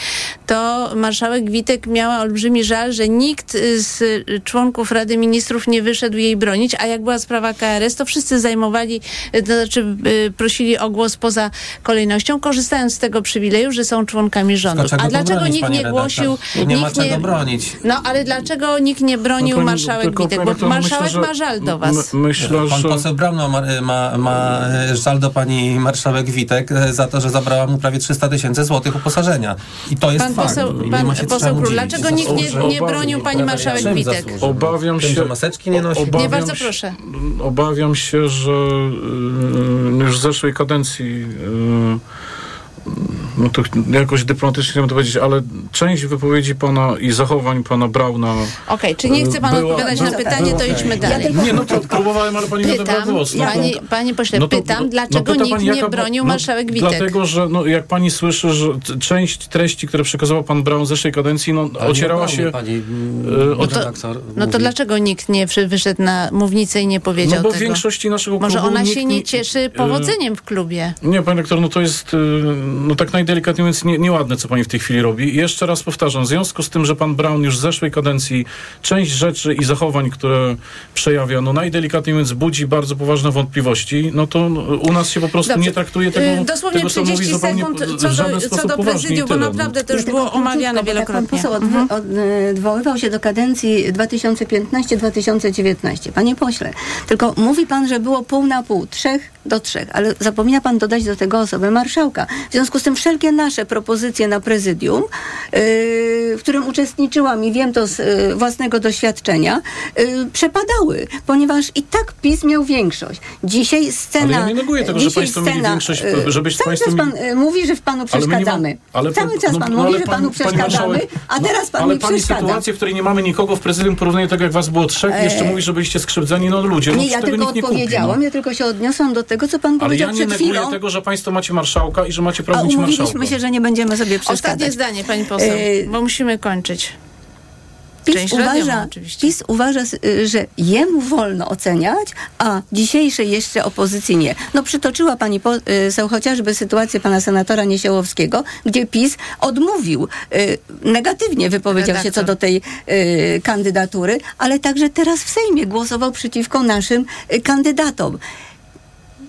to marszałek Witek miała olbrzymi żal, że nikt y, z członków Rady Ministrów nie wyszedł jej bronić, a jak była sprawa KRS, to wszyscy zajmowali, y, to znaczy y, prosili o głos poza kolejnością, korzystając z tego przywileju, że są członkami rządu. A tu dlaczego bronić, nikt nie redaktor? głosił, Nie ma nikt czego bronić. No ale dlaczego nikt nie bronił No, pani- marszałek tylko, Witek? Bo marszałek myślę, że- ma żal do was. My, myślę, Pan że... poseł Braun ma, ma, ma e, żal do pani marszałek Witek e, za to, że zabrała mu prawie 300 tysięcy złotych uposażenia. I to jest Pan fakt. poseł, nie pan ma poseł Król, dlaczego nikt nie, nie bronił pani marszałek Witek? zasłużył? Obawiam Tym, się... że maseczki nie nosi? Obawiam Nie, bardzo się- proszę. Obawiam się, że y, już w zeszłej kadencji y, no to jakoś dyplomatycznie chciałem to powiedzieć, ale część wypowiedzi pana i zachowań pana Brauna Okej, czy nie chce pan Była- odpowiadać na była- pytanie, to idźmy dalej. Nie, no to próbowałem, ale pani nie odebrała głos. No, pani, panie pośle, no to- pytam, no dlaczego pyta nikt pani, nie bronił no, marszałek Witek? Dlatego, że no, jak pani słyszy, że część treści, które przekazywał pan Braun w zeszłej kadencji, no, Ale ocierała się... Pani, y, mm, o to- No to dlaczego nikt nie wyszedł na mównicę i nie powiedział No bo w tego? większości naszego Może klubu ona nikt się nie cieszy powodzeniem w klubie. Nie, panie doktor, no to jest, y, no tak najdelikatniej mówiąc, nie, nieładne, co pani w tej chwili robi. I jeszcze raz powtarzam, w związku z tym, że pan Brown już w zeszłej kadencji część rzeczy i zachowań, które przejawia, no najdelikatniej mówiąc, budzi bardzo poważne wątpliwości, no to no, u nas się po prostu Dobrze. nie traktuje tego, Y, Dosłownie tego co mówi 30 zupełnie sekund co do, co do prezydium, bo tyle. naprawdę to już było tylko omawiane krótko, tak wielokrotnie. Pan poseł Mhm. odwo- od- odwoływał się do kadencji 2015-2019. Panie pośle, tylko mówi pan, że było pół na pół, trzech do trzech, ale zapomina pan dodać do tego osobę marszałka. W związku z tym wszelkie nasze propozycje na prezydium, yy, w którym uczestniczyłam i wiem to z yy, własnego doświadczenia, yy, przepadały, ponieważ i tak PiS miał większość. Dzisiaj scena... Ale ja nie neguję tego, że państwo mieli scena, większość, yy, żebyście Cały państwo czas pan mieli- yy, mówi, że w panu Ale my nie ma- przeszkadzamy. ale Cały pan- czas no, pan no, mówi, ale że panu pani przeszkadzamy, a teraz pan Ale mi pani przeszkadza. sytuację, w której nie mamy nikogo w prezydium, porównuje tego, jak was było trzech, jeszcze Eee. mówi, że byliście skrzywdzeni, no ludzie, no Nie, ja tego tylko odpowiedziałam, No. ja tylko się odniosłam do tego, co pan Ale powiedział ja nie przed neguję chwilą. tego, że państwo macie marszałka i że macie prawo A być umówiliśmy marszałkiem. się, że nie będziemy sobie Ostatnie przeszkadzać. zdanie, pani poseł, Yy, bo musimy kończyć. PiS uważa. PiS uważa, y, że jemu wolno oceniać, a dzisiejszej jeszcze opozycji nie. No przytoczyła pani poseł chociażby sytuację pana senatora Niesiołowskiego, gdzie PiS odmówił, y, negatywnie wypowiedział się Redaktor. co do tej y, kandydatury, ale także teraz w Sejmie głosował przeciwko naszym y, kandydatom.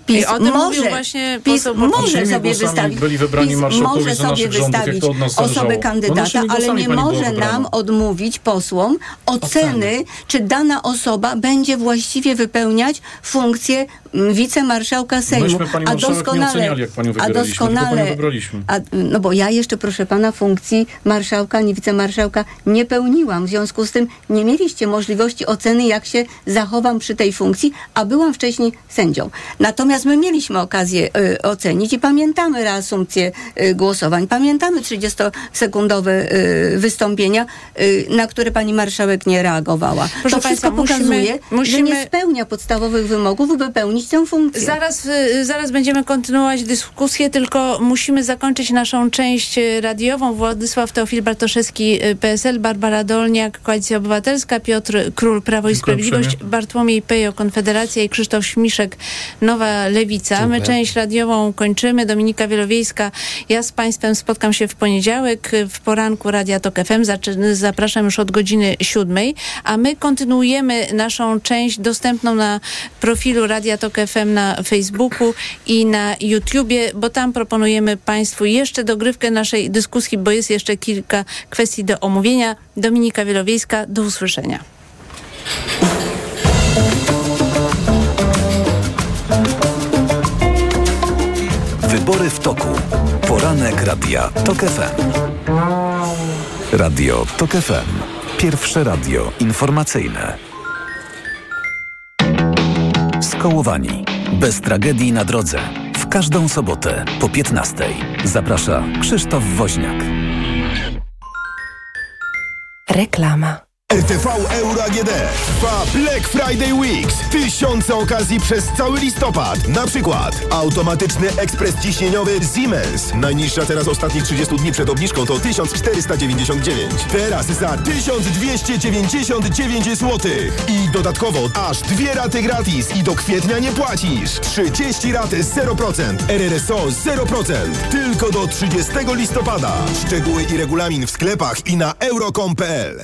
PiS I o tym może, właśnie PiS może sobie wystawić, byli wybrani PiS może sobie rządów, wystawić zależało. osobę No kandydata, ale nie może nam odmówić posłom oceny, czy dana osoba będzie właściwie wypełniać funkcję wicemarszałka Sejmu. Myśmy pani a nie doskonale, oceniali, jak panią a doskonale, panią wybraliśmy. a, no bo ja jeszcze, proszę pana, funkcji marszałka, nie wicemarszałka nie pełniłam. W związku z tym nie mieliście możliwości oceny, jak się zachowam przy tej funkcji, a byłam wcześniej sędzią. Natomiast my mieliśmy okazję y, ocenić i pamiętamy reasumpcję y, głosowań, pamiętamy 30-sekundowe y, wystąpienia, y, na które pani marszałek nie reagowała. Proszę to państwa, wszystko musimy- pokazuje, że musimy- nie spełnia podstawowych wymogów, by pełnić pełnić tę funkcję. Zaraz, y, zaraz będziemy kontynuować dyskusję, tylko musimy zakończyć naszą część y, radiową. Władysław Teofil Bartoszewski, y, PSL, Barbara Dolniak, Koalicja Obywatelska, Piotr Król, Prawo i Dziękuję Sprawiedliwość, uprzejmie. Bartłomiej Pejo, Konfederacja i Krzysztof Śmiszek, Nowa Lewica. My Dziękuję. część radiową kończymy. Dominika Wielowiejska, ja z Państwem spotkam się w poniedziałek w poranku Radia Tok FM. Zapraszam już od godziny siódmej, a my kontynuujemy naszą część dostępną na profilu Radia Tok FM na Facebooku i na YouTubie, bo tam proponujemy Państwu jeszcze dogrywkę naszej dyskusji, bo jest jeszcze kilka kwestii do omówienia. Dominika Wielowiejska, do usłyszenia. Wybory w toku. Poranek Radia TOK FM. Radio TOK FM. Pierwsze radio informacyjne. Bez tragedii na drodze. W każdą sobotę po 15. Zaprasza Krzysztof Woźniak. Reklama. RTV Euro AGD trwa Black Friday Weeks. Tysiące okazji przez cały listopad. Na przykład automatyczny ekspres ciśnieniowy Siemens. Najniższa teraz ostatnich 30 dni przed obniżką to 1499. Teraz za 1299 zł. I dodatkowo aż dwie raty gratis i do kwietnia nie płacisz. 30 rat 0%. RRSO 0%. Tylko do 30 listopada. Szczegóły i regulamin w sklepach i na euro.com.pl.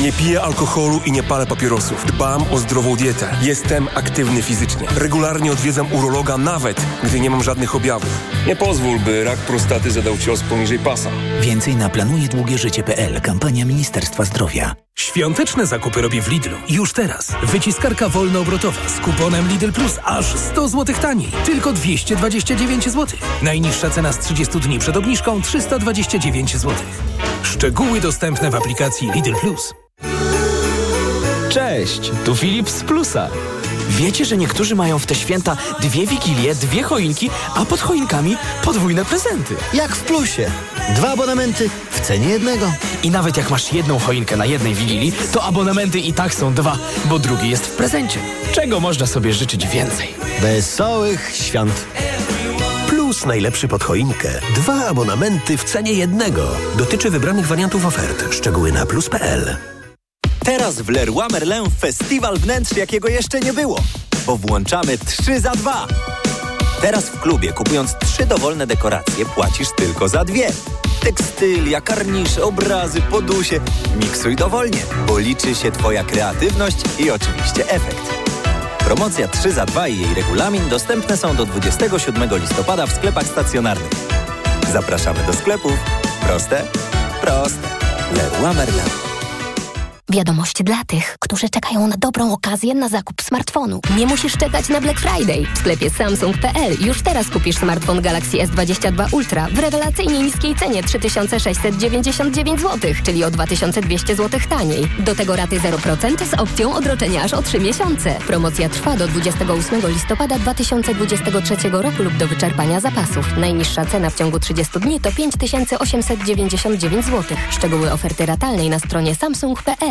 Nie piję alkoholu i nie palę papierosów. Dbam o zdrową dietę. Jestem aktywny fizycznie. Regularnie odwiedzam urologa nawet, gdy nie mam żadnych objawów. Nie pozwól, by rak prostaty zadał cios poniżej pasa. Więcej na planujedługieżycie.pl. Kampania Ministerstwa Zdrowia. Świąteczne zakupy robię w Lidlu. Już teraz. Wyciskarka wolnoobrotowa z kuponem Lidl Plus aż 100 zł taniej. Tylko 229 zł. Najniższa cena z 30 dni przed obniżką 329 zł. Szczegóły dostępne w aplikacji Lidl Plus. Cześć, tu Filip z Plusa. Wiecie, że niektórzy mają w te święta dwie wigilie, dwie choinki, a pod choinkami podwójne prezenty. Jak w Plusie. Dwa abonamenty w cenie jednego. I nawet jak masz jedną choinkę na jednej wigilii, to abonamenty i tak są dwa, bo drugi jest w prezencie. Czego można sobie życzyć więcej? Wesołych świąt. Plus najlepszy pod choinkę. Dwa abonamenty w cenie jednego. Dotyczy wybranych wariantów ofert. Szczegóły na plus.pl. Teraz w Leroy Merlin festiwal wnętrz, jakiego jeszcze nie było. Bo włączamy 3 za 2. Teraz w klubie, kupując trzy dowolne dekoracje, płacisz tylko za dwie. Tekstylia, karnisze, obrazy, podusie. Miksuj dowolnie, bo liczy się Twoja kreatywność i oczywiście efekt. Promocja 3 za 2 i jej regulamin dostępne są do 27 listopada w sklepach stacjonarnych. Zapraszamy do sklepów. Proste? Proste. Leroy Merlin. Wiadomość dla tych, którzy czekają na dobrą okazję na zakup smartfonu. Nie musisz czekać na Black Friday. W sklepie Samsung.pl już teraz kupisz smartfon Galaxy S22 Ultra w rewelacyjnie niskiej cenie 3699 zł, czyli o 2200 zł taniej. Do tego raty 0% z opcją odroczenia aż o 3 miesiące. Promocja trwa do 28 listopada 2023 roku lub do wyczerpania zapasów. Najniższa cena w ciągu 30 dni to 5899 zł. Szczegóły oferty ratalnej na stronie samsung.pl.